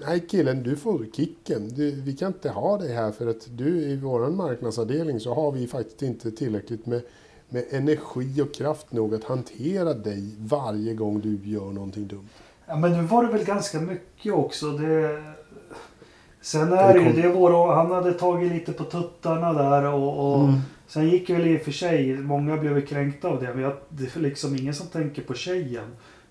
Nej killen, du får kicken. Du, vi kan inte ha dig här för att du i vår marknadsavdelning så har vi faktiskt inte tillräckligt med, med energi och kraft nog att hantera dig varje gång du gör någonting dumt.
Ja, men nu var det väl ganska mycket också. Det... Sen är
Det
det ju,
kom-
det var, han hade tagit lite på tuttarna där och, och
Mm.
Sen gick väl i och för sig, många blev kränkta av det, men jag, det är liksom ingen som tänker på tjejen.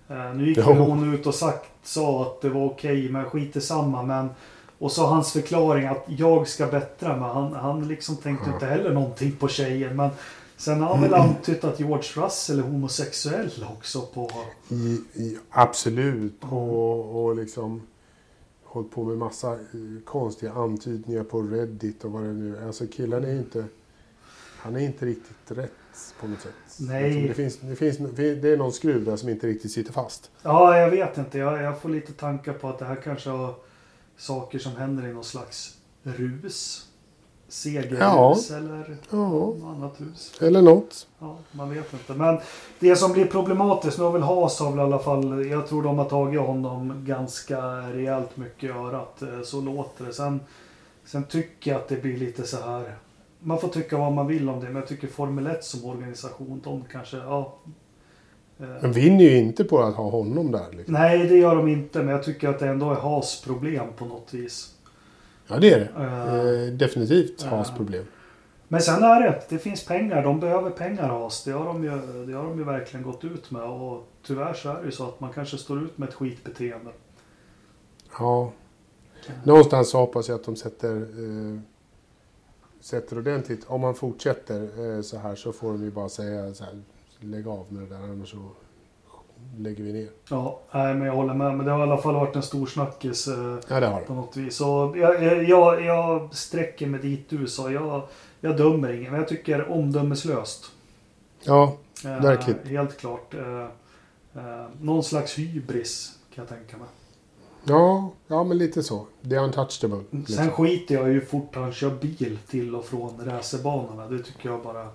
Eh, nu gick
Jo.
hon ut och sagt, sa att det var okej, men skit i samma. Men, och så hans förklaring att jag ska bättra mig. Han, han liksom tänkte
Ja.
inte heller någonting på tjejen. Men sen har han väl antytt att George Russell är homosexuell också på...
I, i, absolut.
Mm.
Och, och liksom hållit på med massa eh, konstiga antydningar på Reddit och vad det nu är. Alltså killen är inte... Han är inte riktigt rätt på något sätt.
Nej.
Det, finns, det, finns, det är någon skruv där som inte riktigt sitter fast.
Ja, jag vet inte. Jag, jag får lite tankar på att det här kanske har saker som händer i någon slags rus. Segerrus eller
Ja,
något annat hus.
eller något.
Ja, man vet inte. Men det som blir problematiskt, nu har väl Haas har väl i alla fall, jag tror de har tagit honom ganska rejält mycket i örat. Eh, Så låter det. Sen, sen tycker jag att det blir lite så här. Man får tycka vad man vill om det, men jag tycker Formel 1 som organisation, de kanske, ja. eh,
Men vinner ju inte på att ha honom där. Liksom.
Nej, det gör de inte, men jag tycker att det ändå är Haas problem på något vis.
Ja, det är det.
Eh,
Eh, definitivt
Ja.
Haas problem.
Men sen är det, det finns pengar. De behöver pengar Haas. Det har de ju, det har de ju verkligen gått ut med. Och tyvärr så är det ju så att man kanske står ut med ett skitbeteende.
Ja. Någonstans hoppas jag att de sätter, eh, sätter ordentligt. Om man fortsätter eh, så här så får de ju bara säga så här, lägg av med det där annars så lägger vi ner.
Ja, nej, men jag håller med. Men det har i alla fall varit en stor snackis eh,
Ja, det har
på något vis. Så jag, jag, jag, sträcker mig dit du sa. Jag, jag dömer ingen, men jag tycker omdömeslöst.
Ja,
Eh,
Verkligen.
Helt klart. Eh, eh, någon slags hybris kan jag tänka mig.
Ja, ja men lite så. Det är untouchable. Liksom.
Sen skiter jag ju fort han kör bil till och från racerbanorna. Det tycker jag bara...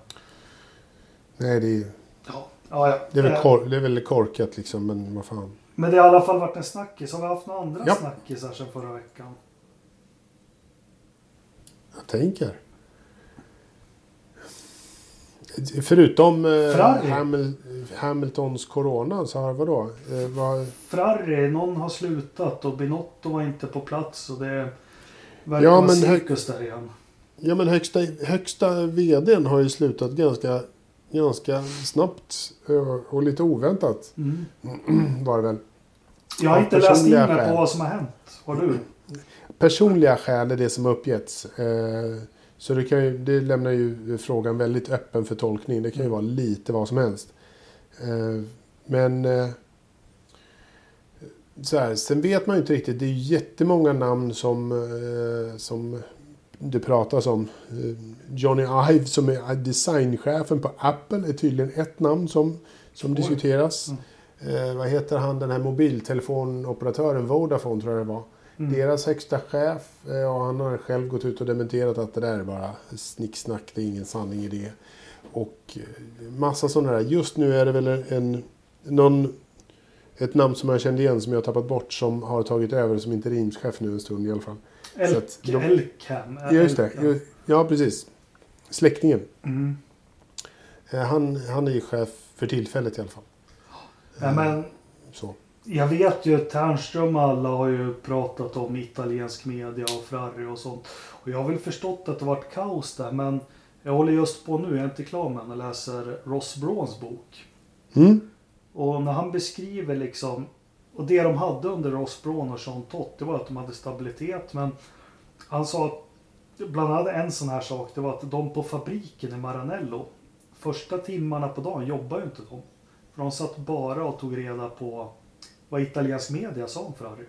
Nej, det är,
Ja, ja, ja.
det, är väl
Eh,
kor, det är väl korkat liksom, men vad fan.
Men det har i alla fall varit en snackis. Har vi haft några andra
Ja.
snackisar sedan förra veckan?
Jag tänker. Förutom eh. Hamil, Hamiltons corona så har vadå? Eh, vad,
Ferrari, någon har slutat och Binotto var inte på plats. Och det verkar
Ja,
vara cirkus där igen.
Ja men högsta, högsta vdn har ju slutat ganska, ganska snabbt eh, och lite oväntat
Mm.
var det väl.
Jag har inte läst in mig på vad som har hänt. Har du?
Personliga skäl är det som uppgetts. Eh, Så det, kan ju, det lämnar ju frågan väldigt öppen för tolkning. Det kan ju vara lite vad som helst. Eh, Men eh, så här, sen vet man ju inte riktigt. Det är ju jättemånga namn som, eh, som det pratas om. Johnny Ive som är designchefen på Apple är tydligen ett namn som, som diskuteras.
Mm.
Eh, vad heter han den här mobiltelefonoperatören Vodafone tror jag det var.
Mm.
Deras högsta chef, eh, och han har själv gått ut och dementerat att det där är bara snicksnack, det är ingen sanning i det. Och eh, massa sådana där. Just nu är det väl en, någon, ett namn som jag kände igen som jag har tappat bort som har tagit över som interimschef nu en stund i alla fall.
Elk,
de-
Elkham.
Ja, just det. Ja, precis. Släktingen.
Mm.
Eh, Han, han är ju chef för tillfället i alla fall.
Ja, men
Så.
Jag vet ju att Ternström och alla har ju pratat om italiensk media och Ferrari och sånt. Och jag har väl förstått att det varit kaos där men jag håller just på nu, jag är inte klar med och läser Ross Brauns bok.
Mm.
Och när han beskriver liksom och det de hade under Ross Braun och Sean Tott det var att de hade stabilitet men han sa att bland annat en sån här sak det var att de på fabriken i Maranello första timmarna på dagen jobbade ju inte de. För de satt bara och tog reda på vad italiensk media sa om Ferrari.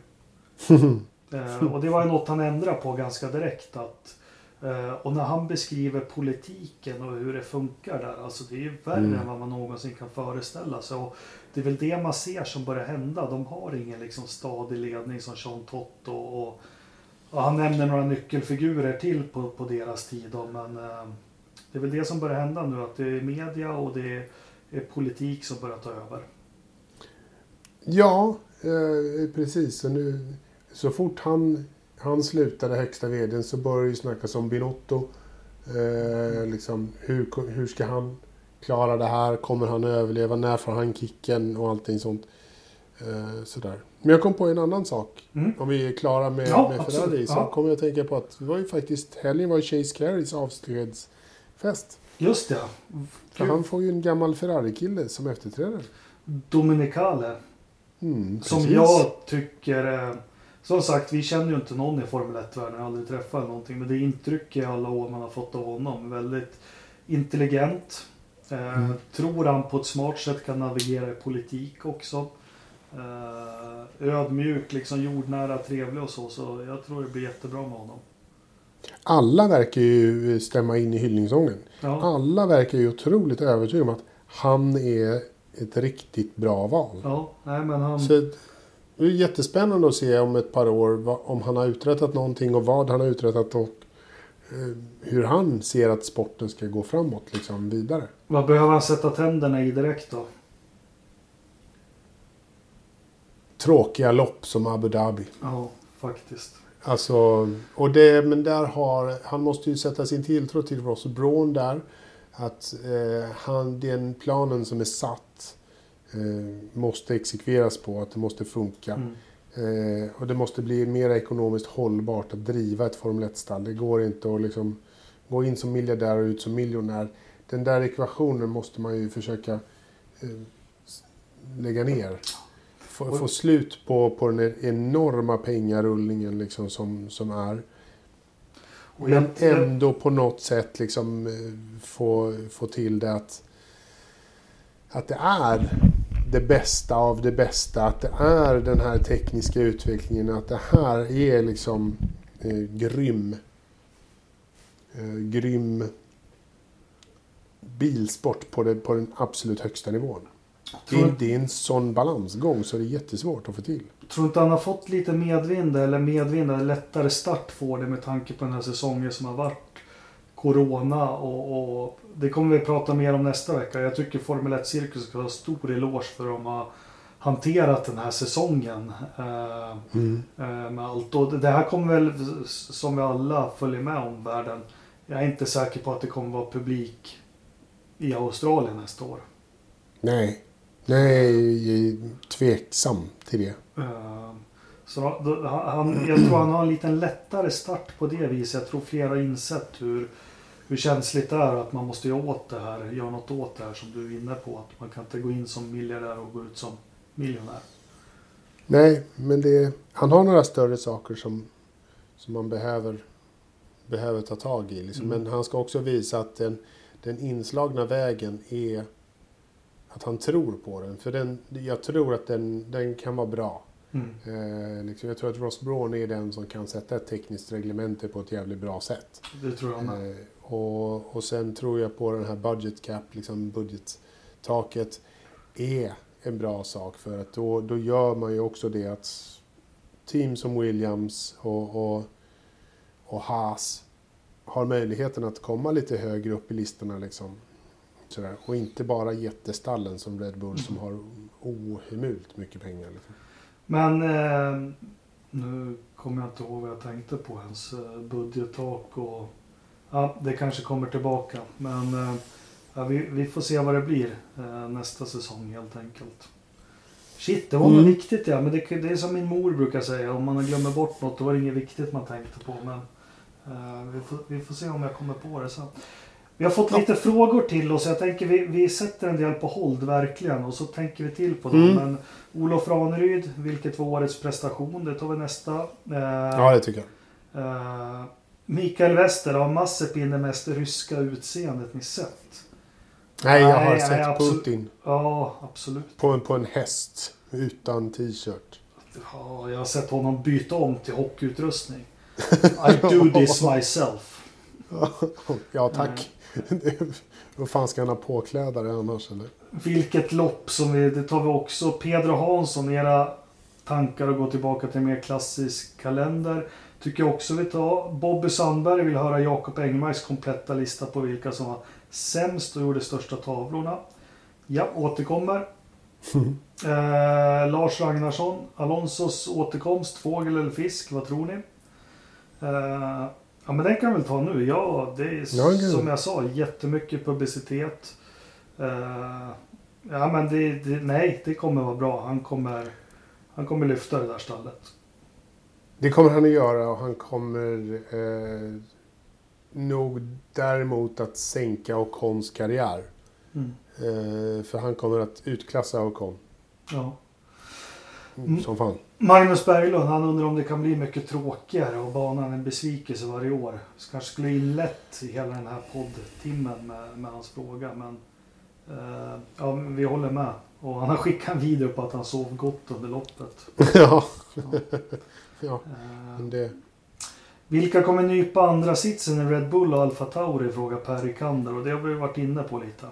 Eh, och det var ju något han ändrade på ganska direkt. Att, eh, och när han beskriver politiken och hur det funkar där. Alltså det är ju värre
Mm.
än vad man någonsin kan föreställa sig. Och det är väl det man ser som börjar hända. De har ingen liksom stadig ledning som Sean Tott och, och, och han nämner några nyckelfigurer till på, på deras tid. Då, men eh, det är väl det som börjar hända nu. Att det är media och det är, är politik som börjar ta över.
Ja, eh, precis. Så, nu, så fort han, han slutade högsta vdn så började det snackas om Binotto. Eh, liksom, hur, hur ska han klara det här? Kommer han överleva? När får han kicken? Och allting sånt. Eh, sådär. Men jag kom på en annan sak.
Mm.
Om vi är klara med,
Ja,
med. Ferrari så
Ja.
kommer jag att tänka på att det var ju faktiskt helgen var Chase Carreys avskedsfest.
Just det.
För han får ju en gammal Ferrari-kille som efterträdare.
Dominicale.
Mm,
Som jag tycker... Som sagt, vi känner ju inte någon i Formel 1-världen. Jag har aldrig träffat någonting. Men det intryck i alla år man har fått av honom. Väldigt intelligent. Eh,
Mm.
Tror han på ett smart sätt kan navigera i politik också. Eh, ödmjuk, liksom jordnära, trevlig och så. Så jag tror det blir jättebra med honom.
Alla verkar ju stämma in i hyllningssången.
Ja,
Alla verkar ju otroligt övertygade om att han är ett riktigt bra val.
ja nej men han...
Så det är jättespännande att se om ett par år om han har uträttat någonting och vad han har uträttat och eh, hur han ser att sporten ska gå framåt liksom vidare.
Vad behöver han sätta tänderna i direkt då?
Tråkiga lopp som Abu Dhabi.
Ja, faktiskt.
Alltså, och det, men där har, han måste ju sätta sin tilltro till Ross Braun där. Att eh, han, den planen som är satt eh, måste exekveras på, att det måste funka.
Mm.
Eh, och det måste bli mer ekonomiskt hållbart att driva ett Formel 1-stall. Det går inte att liksom gå in som miljardär och ut som miljonär. Den där ekvationen måste man ju försöka eh, lägga ner. Få, få slut på, på den enorma pengarullningen liksom som, som är.
Och
Men ändå på något sätt liksom eh, få, få till det att, att det är det bästa av det bästa. Att det är den här tekniska utvecklingen. Att det här är liksom eh, grym. Eh, grym bilsport på, det, på den absolut högsta nivån. Det är, det är en sån balansgång så det är jättesvårt att få till.
Tror inte han har fått lite medvind eller medvind eller lättare start får det med tanke på den här säsongen som har varit. Corona och, och det kommer vi prata mer om nästa vecka. Jag tycker Formel 1-cirkus ska ha stor eloge för att de har hanterat den här säsongen. Eh, eh, med allt. Och det här kommer väl, som vi alla följer med om världen. Jag är inte säker på att det kommer vara publik i Australien nästa år.
Nej. Nej, tveksam till det.
Eh, Så då, han, jag tror han har en liten lättare start på det viset. Jag tror flera har insett hur, hur känsligt det är att man måste göra åt det här. Göra något åt det här som du är inne på. Att man kan inte gå in som miljardär och gå ut som miljonär.
Nej, men det, han har några större saker som, som man behöver, behöver ta tag i. Liksom.
Mm.
Men han ska också visa att den, den inslagna vägen är att han tror på den. För den, jag tror att den, den kan vara bra.
Mm.
Eh, liksom, jag tror att Ross Braun är den som kan sätta ett tekniskt reglemente på ett jävligt bra sätt.
Det tror jag med.
Eh, och, och sen tror jag på den här budget cap, liksom budgettaket, är en bra sak. För att då, då gör man ju också det att team som Williams och, och, och Haas har möjligheten att komma lite högre upp i listorna. Liksom. Sådär. Och inte bara jättestallen som Red Bull som har ohemult mycket pengar. Liksom.
Men eh, nu kommer jag inte ihåg vad jag tänkte på ens eh, budgettak och ja, det kanske kommer tillbaka. Men eh, ja, vi, vi får se vad det blir eh, nästa säsong helt enkelt. Shit, det var
Mm.
något viktigt ja. Men det, det är som min mor brukar säga. Om man glömmer bort något då var det inget viktigt man tänkte på. Men eh, vi, får, vi får se om jag kommer på det sen. Vi har fått lite frågor till oss. Jag tänker vi, vi sätter en del på hold verkligen. Och så tänker vi till på dem.
Mm.
Men Olof Raneryd, vilket var årets prestation? Det tar vi nästa. Eh,
Ja, det tycker jag.
eh, Mikael Wester, har Mazepin det mest ryska utseendet ni sett?
Nej, jag har
Nej,
sett
nej.
Putin
Ja, absolut.
på en, på en häst utan t-shirt.
Ja, jag har sett honom byta om till hockeyutrustning. I do this myself.
ja, tack. Vad fan ska han ha påklädare annars eller?
Vilket lopp som vi, det tar vi också. Pedro Hansson, era tankar att gå tillbaka till en mer klassisk kalender. Tycker jag också vi tar. Bobby Sandberg vill höra Jakob Engmarks kompletta lista på vilka som var sämst och gjorde största tavlorna. Ja, återkommer. Eh, Lars Ragnarsson, Alonsos återkomst, fågel eller fisk, vad tror ni? Eh, ja men den kan vi väl ta nu. Ja, det är
Ja,
som jag sa, jättemycket publicitet. Eh, ja men det, det, nej, det kommer vara bra. Han kommer Han kommer lyfta det där stallet.
Det kommer han att göra och han kommer eh, nog däremot att sänka Ocons karriär.
Mm.
Eh, för han kommer att utklassa Ocon.
Ja.
Mm. Som fan.
Magnus Berglund, han undrar om det kan bli mycket tråkigare och banan en besvikelse varje år. Så kanske skulle inlett hela den här poddtimmen med, med hans fråga. Men eh, ja, vi håller med. Och han har skickat en video på att han sov gott under loppet.
ja.
Ja.
ja,
Eh,
men det...
vilka kommer nypa andra sitsen i Red Bull och Alfa Tauri? Frågar Per Rikander och det har vi varit inne på lite.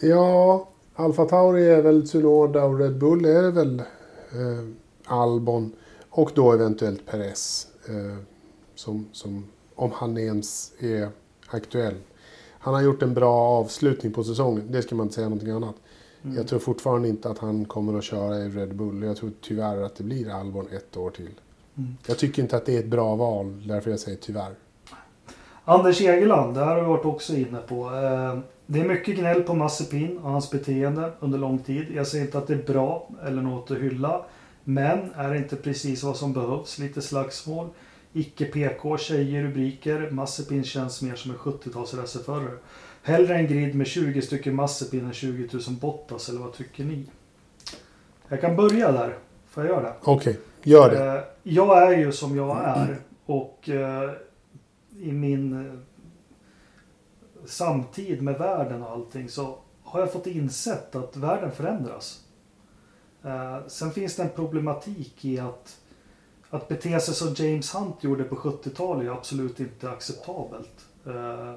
Ja, Alfa Tauri är väl Tsunoda och Red Bull är väl eh, Albon. Och då eventuellt Perez. Eh, som, som, om han ens är aktuell. Han har gjort en bra avslutning på säsongen. Det ska man inte säga någonting annat.
Mm.
Jag tror fortfarande inte att han kommer att köra i Red Bull. Jag tror tyvärr att det blir Albon ett år till.
Mm.
Jag tycker inte att det är ett bra val. Därför jag säger tyvärr.
Anders Egeland, det här har vi varit också inne på. Eh, Det är mycket gnäll på Mazepin och hans beteende under lång tid. Jag säger inte att det är bra eller något att hylla. Men är inte precis vad som behövs? Lite slagsmål, icke PK, tjejer, rubriker. Mazepin känns mer som en 70-tals racerförare. Hellre en grid med 20 stycken Mazepin än 20 000 Bottas, eller vad tycker ni? Jag kan börja där. Får jag göra det?
Okej, gör det.
Eh, Jag är ju som jag är och eh, i min eh, samtid med världen och allting så har jag fått insett att världen förändras. Eh, sen finns det en problematik i att att bete sig som James Hunt gjorde på 70-talet är absolut inte acceptabelt eh,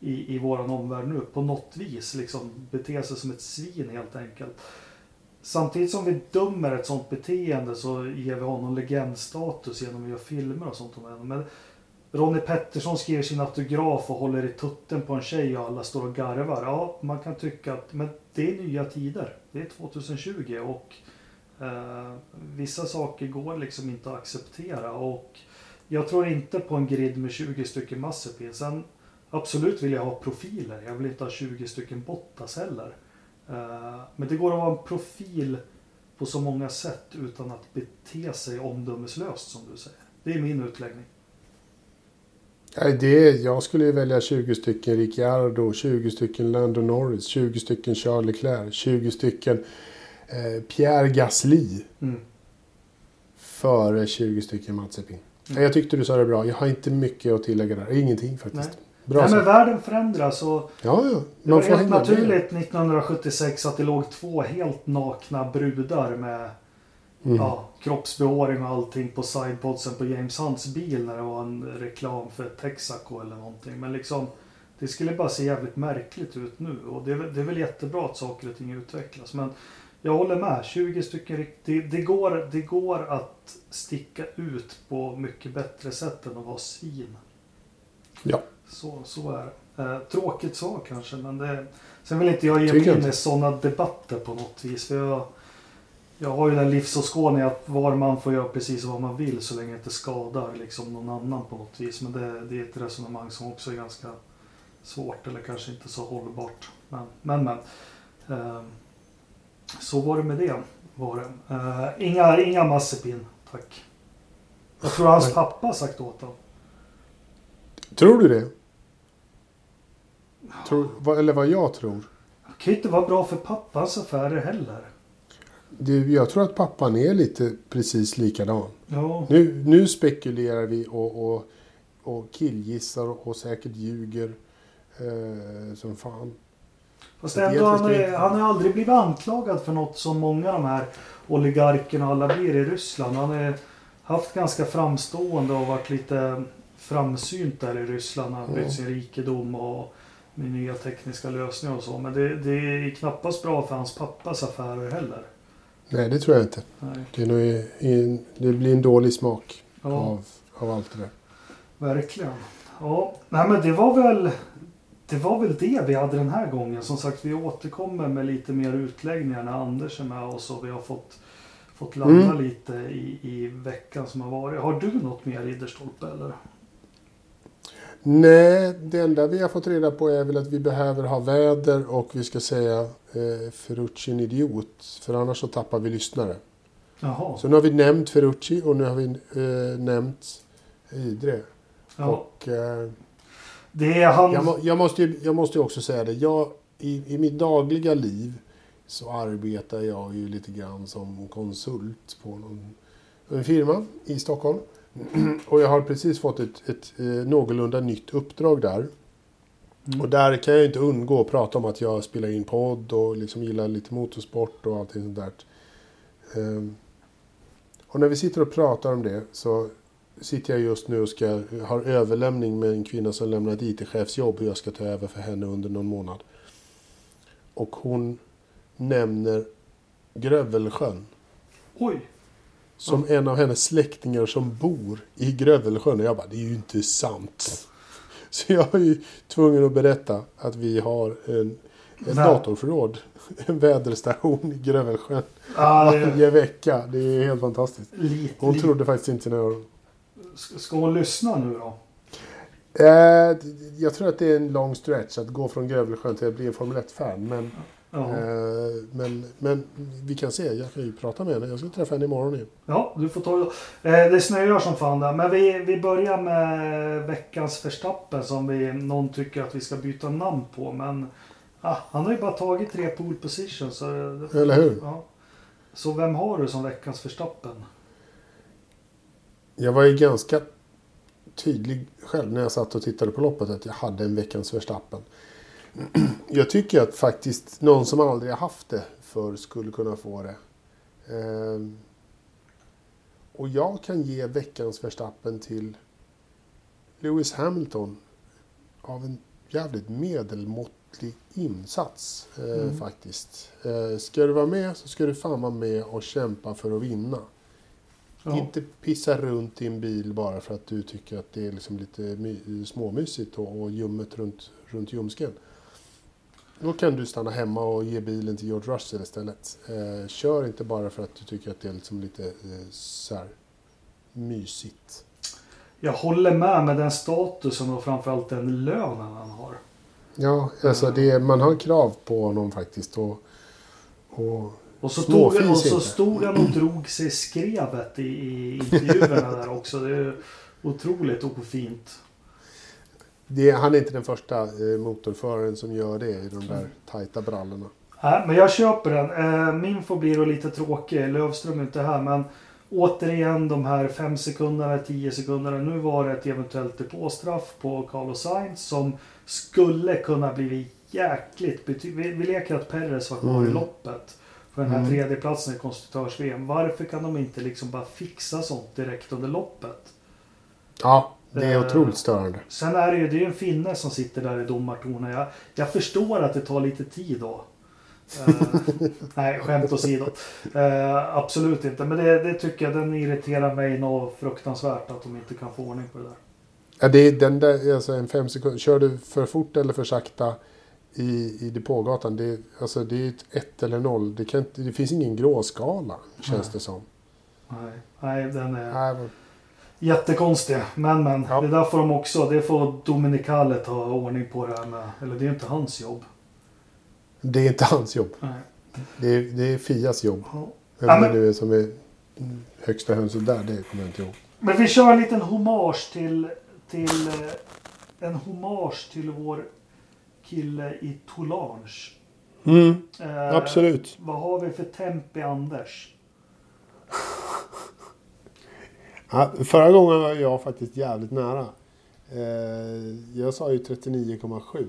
i, i våran omvärld nu på något vis. Liksom bete sig som ett svin helt enkelt. Samtidigt som vi dömer ett sånt beteende så ger vi honom legendstatus genom att göra filmer och sånt om honom. Men Ronny Pettersson skriver sin autograf och håller i tutten på en tjej och alla står och garvar. Ja, man kan tycka att men det är nya tider. Det är 2020 och eh, vissa saker går liksom inte att acceptera. Och jag tror inte på en grid med 20 stycken Mazepin. Sen absolut vill jag ha profiler. Jag vill inte ha 20 stycken Bottas heller. Eh, Men det går att vara en profil på så många sätt utan att bete sig omdömeslöst som du säger. Det är min utläggning.
Nej, det, jag skulle välja 20 stycken Ricciardo, 20 stycken Lando Norris, 20 stycken Charles Leclerc, 20 stycken eh, Pierre Gasly
Mm.
före 20 stycken Mazepin. Nej, Jag tyckte du sa det bra. Jag har inte mycket att tillägga där. Ingenting faktiskt.
Nej.
Bra
Nej, men världen förändras och
Ja, ja.
det var helt
hänga med.
naturligt 1976 att det låg två helt nakna brudar med
Mm.
ja, kroppsbehåring och allting på sidepodsen på James Hunts bil när det var en reklam för Texaco eller någonting. Men liksom det skulle bara se jävligt märkligt ut nu och det är, det är väl jättebra att saker och ting utvecklas. Men jag håller med. 20 stycken rikt- det, det, går, det går att sticka ut på mycket bättre sätt än att vara svin.
Ja.
Så, så är det. Eh, tråkigt svar kanske men det... Sen vill inte jag ge mig in i sådana debatter på något vis. För jag, jag har ju den livsåskådningen att var man får göra precis vad man vill så länge det inte skadar liksom någon annan på något vis. Men det, det är ett resonemang som också är ganska svårt eller kanske inte så hållbart. Men, men. men. Eh, så var det med det. Var det. Eh, inga, inga Mazepin, tack. Jag tror hans pappa har sagt åt honom.
Tror du det? Tror, eller vad jag tror?
Det kan ju inte vara bra för pappans affärer heller.
Det, jag tror att pappan är lite precis likadan.
Ja.
Nu, nu spekulerar vi och, och, och killgissar och, och säkert ljuger eh, som fan.
Fast ändå, han, är, han har aldrig blivit anklagad för något som många av de här oligarkerna och alla blir i Ryssland. Han har haft ganska framstående och varit lite framsynt där i Ryssland. Han har byggt sin rikedom och med nya tekniska lösningar och så. Men det, det är knappast bra för hans pappas affärer heller.
Nej, det tror jag inte.
Nej.
Det, är nog i- det blir en dålig smak
Ja,
av, av allt det där.
verkligen. Ja, nej men det var väl det var väl det vi hade den här gången. Som sagt, vi återkommer med lite mer utläggningar när Anders är med oss och vi har fått, fått landa
Mm.
lite i, i veckan som har varit. Har du något mer Ridderstolpe eller?
Nej, det enda vi har fått reda på är väl att vi behöver ha väder och vi ska säga eh, Ferrucci en idiot. För annars så tappar vi lyssnare.
Jaha.
Så nu har vi nämnt Ferrucci och nu har vi eh, nämnt Idre.
Ja.
Och, eh,
Det är han...
jag, må, jag, måste ju, jag måste ju också säga det. Jag, i, I mitt dagliga liv så arbetar jag ju lite grann som konsult på någon, en firma i Stockholm. Och jag har precis fått ett, ett eh, någorlunda nytt uppdrag där.
Mm.
Och där kan jag inte undgå att prata om att jag spelar in podd och liksom gillar lite motorsport och allting sånt där. Ehm, och när vi sitter och pratar om det så sitter jag just nu och ska, har överlämning med en kvinna som lämnar ett IT-chefsjobb hur jag ska ta över för henne under någon månad. Och hon nämner Grövelsjön
Oj.
Som en av hennes släktingar som bor i Grövelsjön. Och jag bara, det är ju inte sant. Så jag är ju tvungen att berätta att vi har en,
Vä-
datorförråd. En väderstation i Grövelsjön.
Ja, det
Varje vecka. Det är helt fantastiskt.
lite,
Hon
lite.
trodde faktiskt inte sina öron.
Ska hon lyssna nu då?
Eh, jag tror att det är en lång stretch att gå från Grövelsjön till att bli en Formel 1-fan. Men,
Ja.
eh, men, men vi kan se. Jag kan ju prata med henne. Jag ska träffa henne imorgon igen.
Ja, du får ta det. Eh, Det snöar som fan där. Men vi, vi börjar med veckans Verstappen som vi, någon tycker att vi ska byta namn på. Men ah, han har ju bara tagit tre pole positions. Så, det-
Eller hur?
Ja. Så vem har du som veckans Verstappen?
Jag var ju ganska tydlig själv när jag satt och tittade på loppet att jag hade en veckans Verstappen. Jag tycker att faktiskt någon som aldrig har haft det för skulle kunna få det. Ehm, Och jag kan ge veckans Verstappen till Lewis Hamilton av en jävligt medelmåttlig insats eh,
Mm.
faktiskt. Eh, ska du vara med så ska du fan vara med och kämpa för att vinna.
Ja.
Inte pissa runt i en bil bara för att du tycker att det är liksom lite my- småmysigt och, och ljummet runt, runt ljumsken. Då kan du stanna hemma och ge bilen till George Russell istället. Eh, kör inte bara för att du tycker att det är liksom lite eh, så här, mysigt.
Jag håller med med den statusen och framförallt den lönen han har.
Ja, alltså det, man har krav på honom faktiskt. Och, och,
Och så, tog, och så stod han och drog sig skrevet i, i intervjuerna där också. Det är otroligt ofint.
Det, han är inte den första eh, motorföraren som gör det i de där tajta brallorna.
Nej, men jag köper den. Eh, min får bli då lite tråkig. Lövström är inte här. Men återigen de här 5 sekunderna, 10 sekunderna. Nu var det ett eventuellt depåstraff på Carlos Sainz som skulle kunna bli jäkligt bety- vi, vi leker att Perez var kvar i
Mm.
loppet. För den här
Mm.
tredjeplatsen i konstruktörs-VM. Varför kan de inte liksom bara fixa sånt direkt under loppet?
Ja, det är
Eh,
otroligt störande.
Sen är det ju det är en finne som sitter där i domartornet. Jag, jag förstår att det tar lite tid då. Eh, nej, skämt åsido. Uh, absolut inte. Men det, det tycker jag, den irriterar mig något fruktansvärt att de inte kan få ordning på det där.
Ja, det är den där, alltså en fem sekunder. Kör du för fort eller för sakta i, i depågatan, det, är- alltså det är ett ett eller noll. Det, kan det finns ingen gråskala, känns
Nej.
det som.
Nej, nej den är
Nej, men-
jättekonstig. Men men,
Ja.
det där får de också. Det får Dominicale ta ordning på det här med. Eller det är inte hans jobb.
det är inte hans jobb.
Nej.
Det är, det är Fias jobb.
Ja.
Vem
Ja,
det
men-
nu är som är högsta hönset där, det kommer jag inte ihåg.
Men vi kör en liten hommage till, till eh, en hommage till vår kille i Toulange. Eh,
absolut.
Vad har vi för temp i Anders?
Ja, förra gången var jag faktiskt jävligt nära. Eh, jag sa ju 39,7.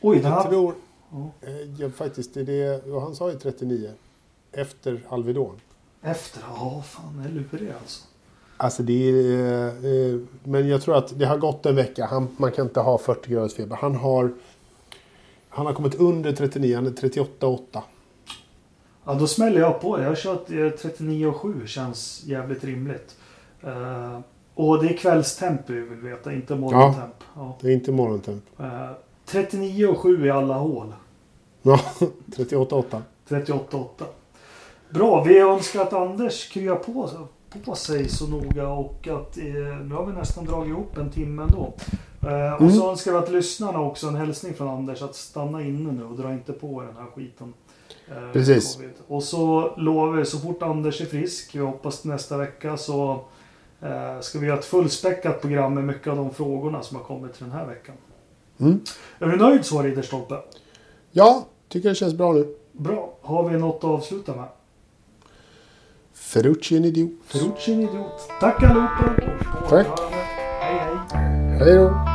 Oj,
Jag
här...
tror
Ja.
eh, jag faktiskt, det det, han sa ju 39. Efter Alvedon.
Efter? Ja, fan, är lurig alltså.
Alltså det är, eh, men jag tror att det har gått en vecka. Han, man kan inte ha 40 graders feber. Han har, han har kommit under 39. Han är 38,8.
Ja, då smäller jag på. Jag har kört eh, 39,7. Känns jävligt rimligt. Eh, och det är kvällstemp vi vill veta, inte morgontemp. Ja.
Det är inte morgontemp.
Eh, 39,7 i alla hål.
Ja, 38,8.
38,8. Bra, vi önskar att Anders kryar på på sig så noga och att eh, nu har vi nästan dragit ihop en timme ändå. Eh, och så önskar vi att lyssnarna också en hälsning från Anders att stanna inne nu och dra inte på den här skiten. Eh,
Precis.
covid. Och så lovar vi så fort Anders är frisk, vi hoppas nästa vecka så ska vi göra ett fullspäckat program med mycket av de frågorna som har kommit till den här veckan.
Mm.
Är du nöjd så Ridderstolpe?
Ja, tycker det känns bra nu.
Bra. Har vi något att avsluta med?
Ferrucci en idiot.
Ferrucci en idiot. Tack allihopa.
Tack.
Hej hej.
Hej då.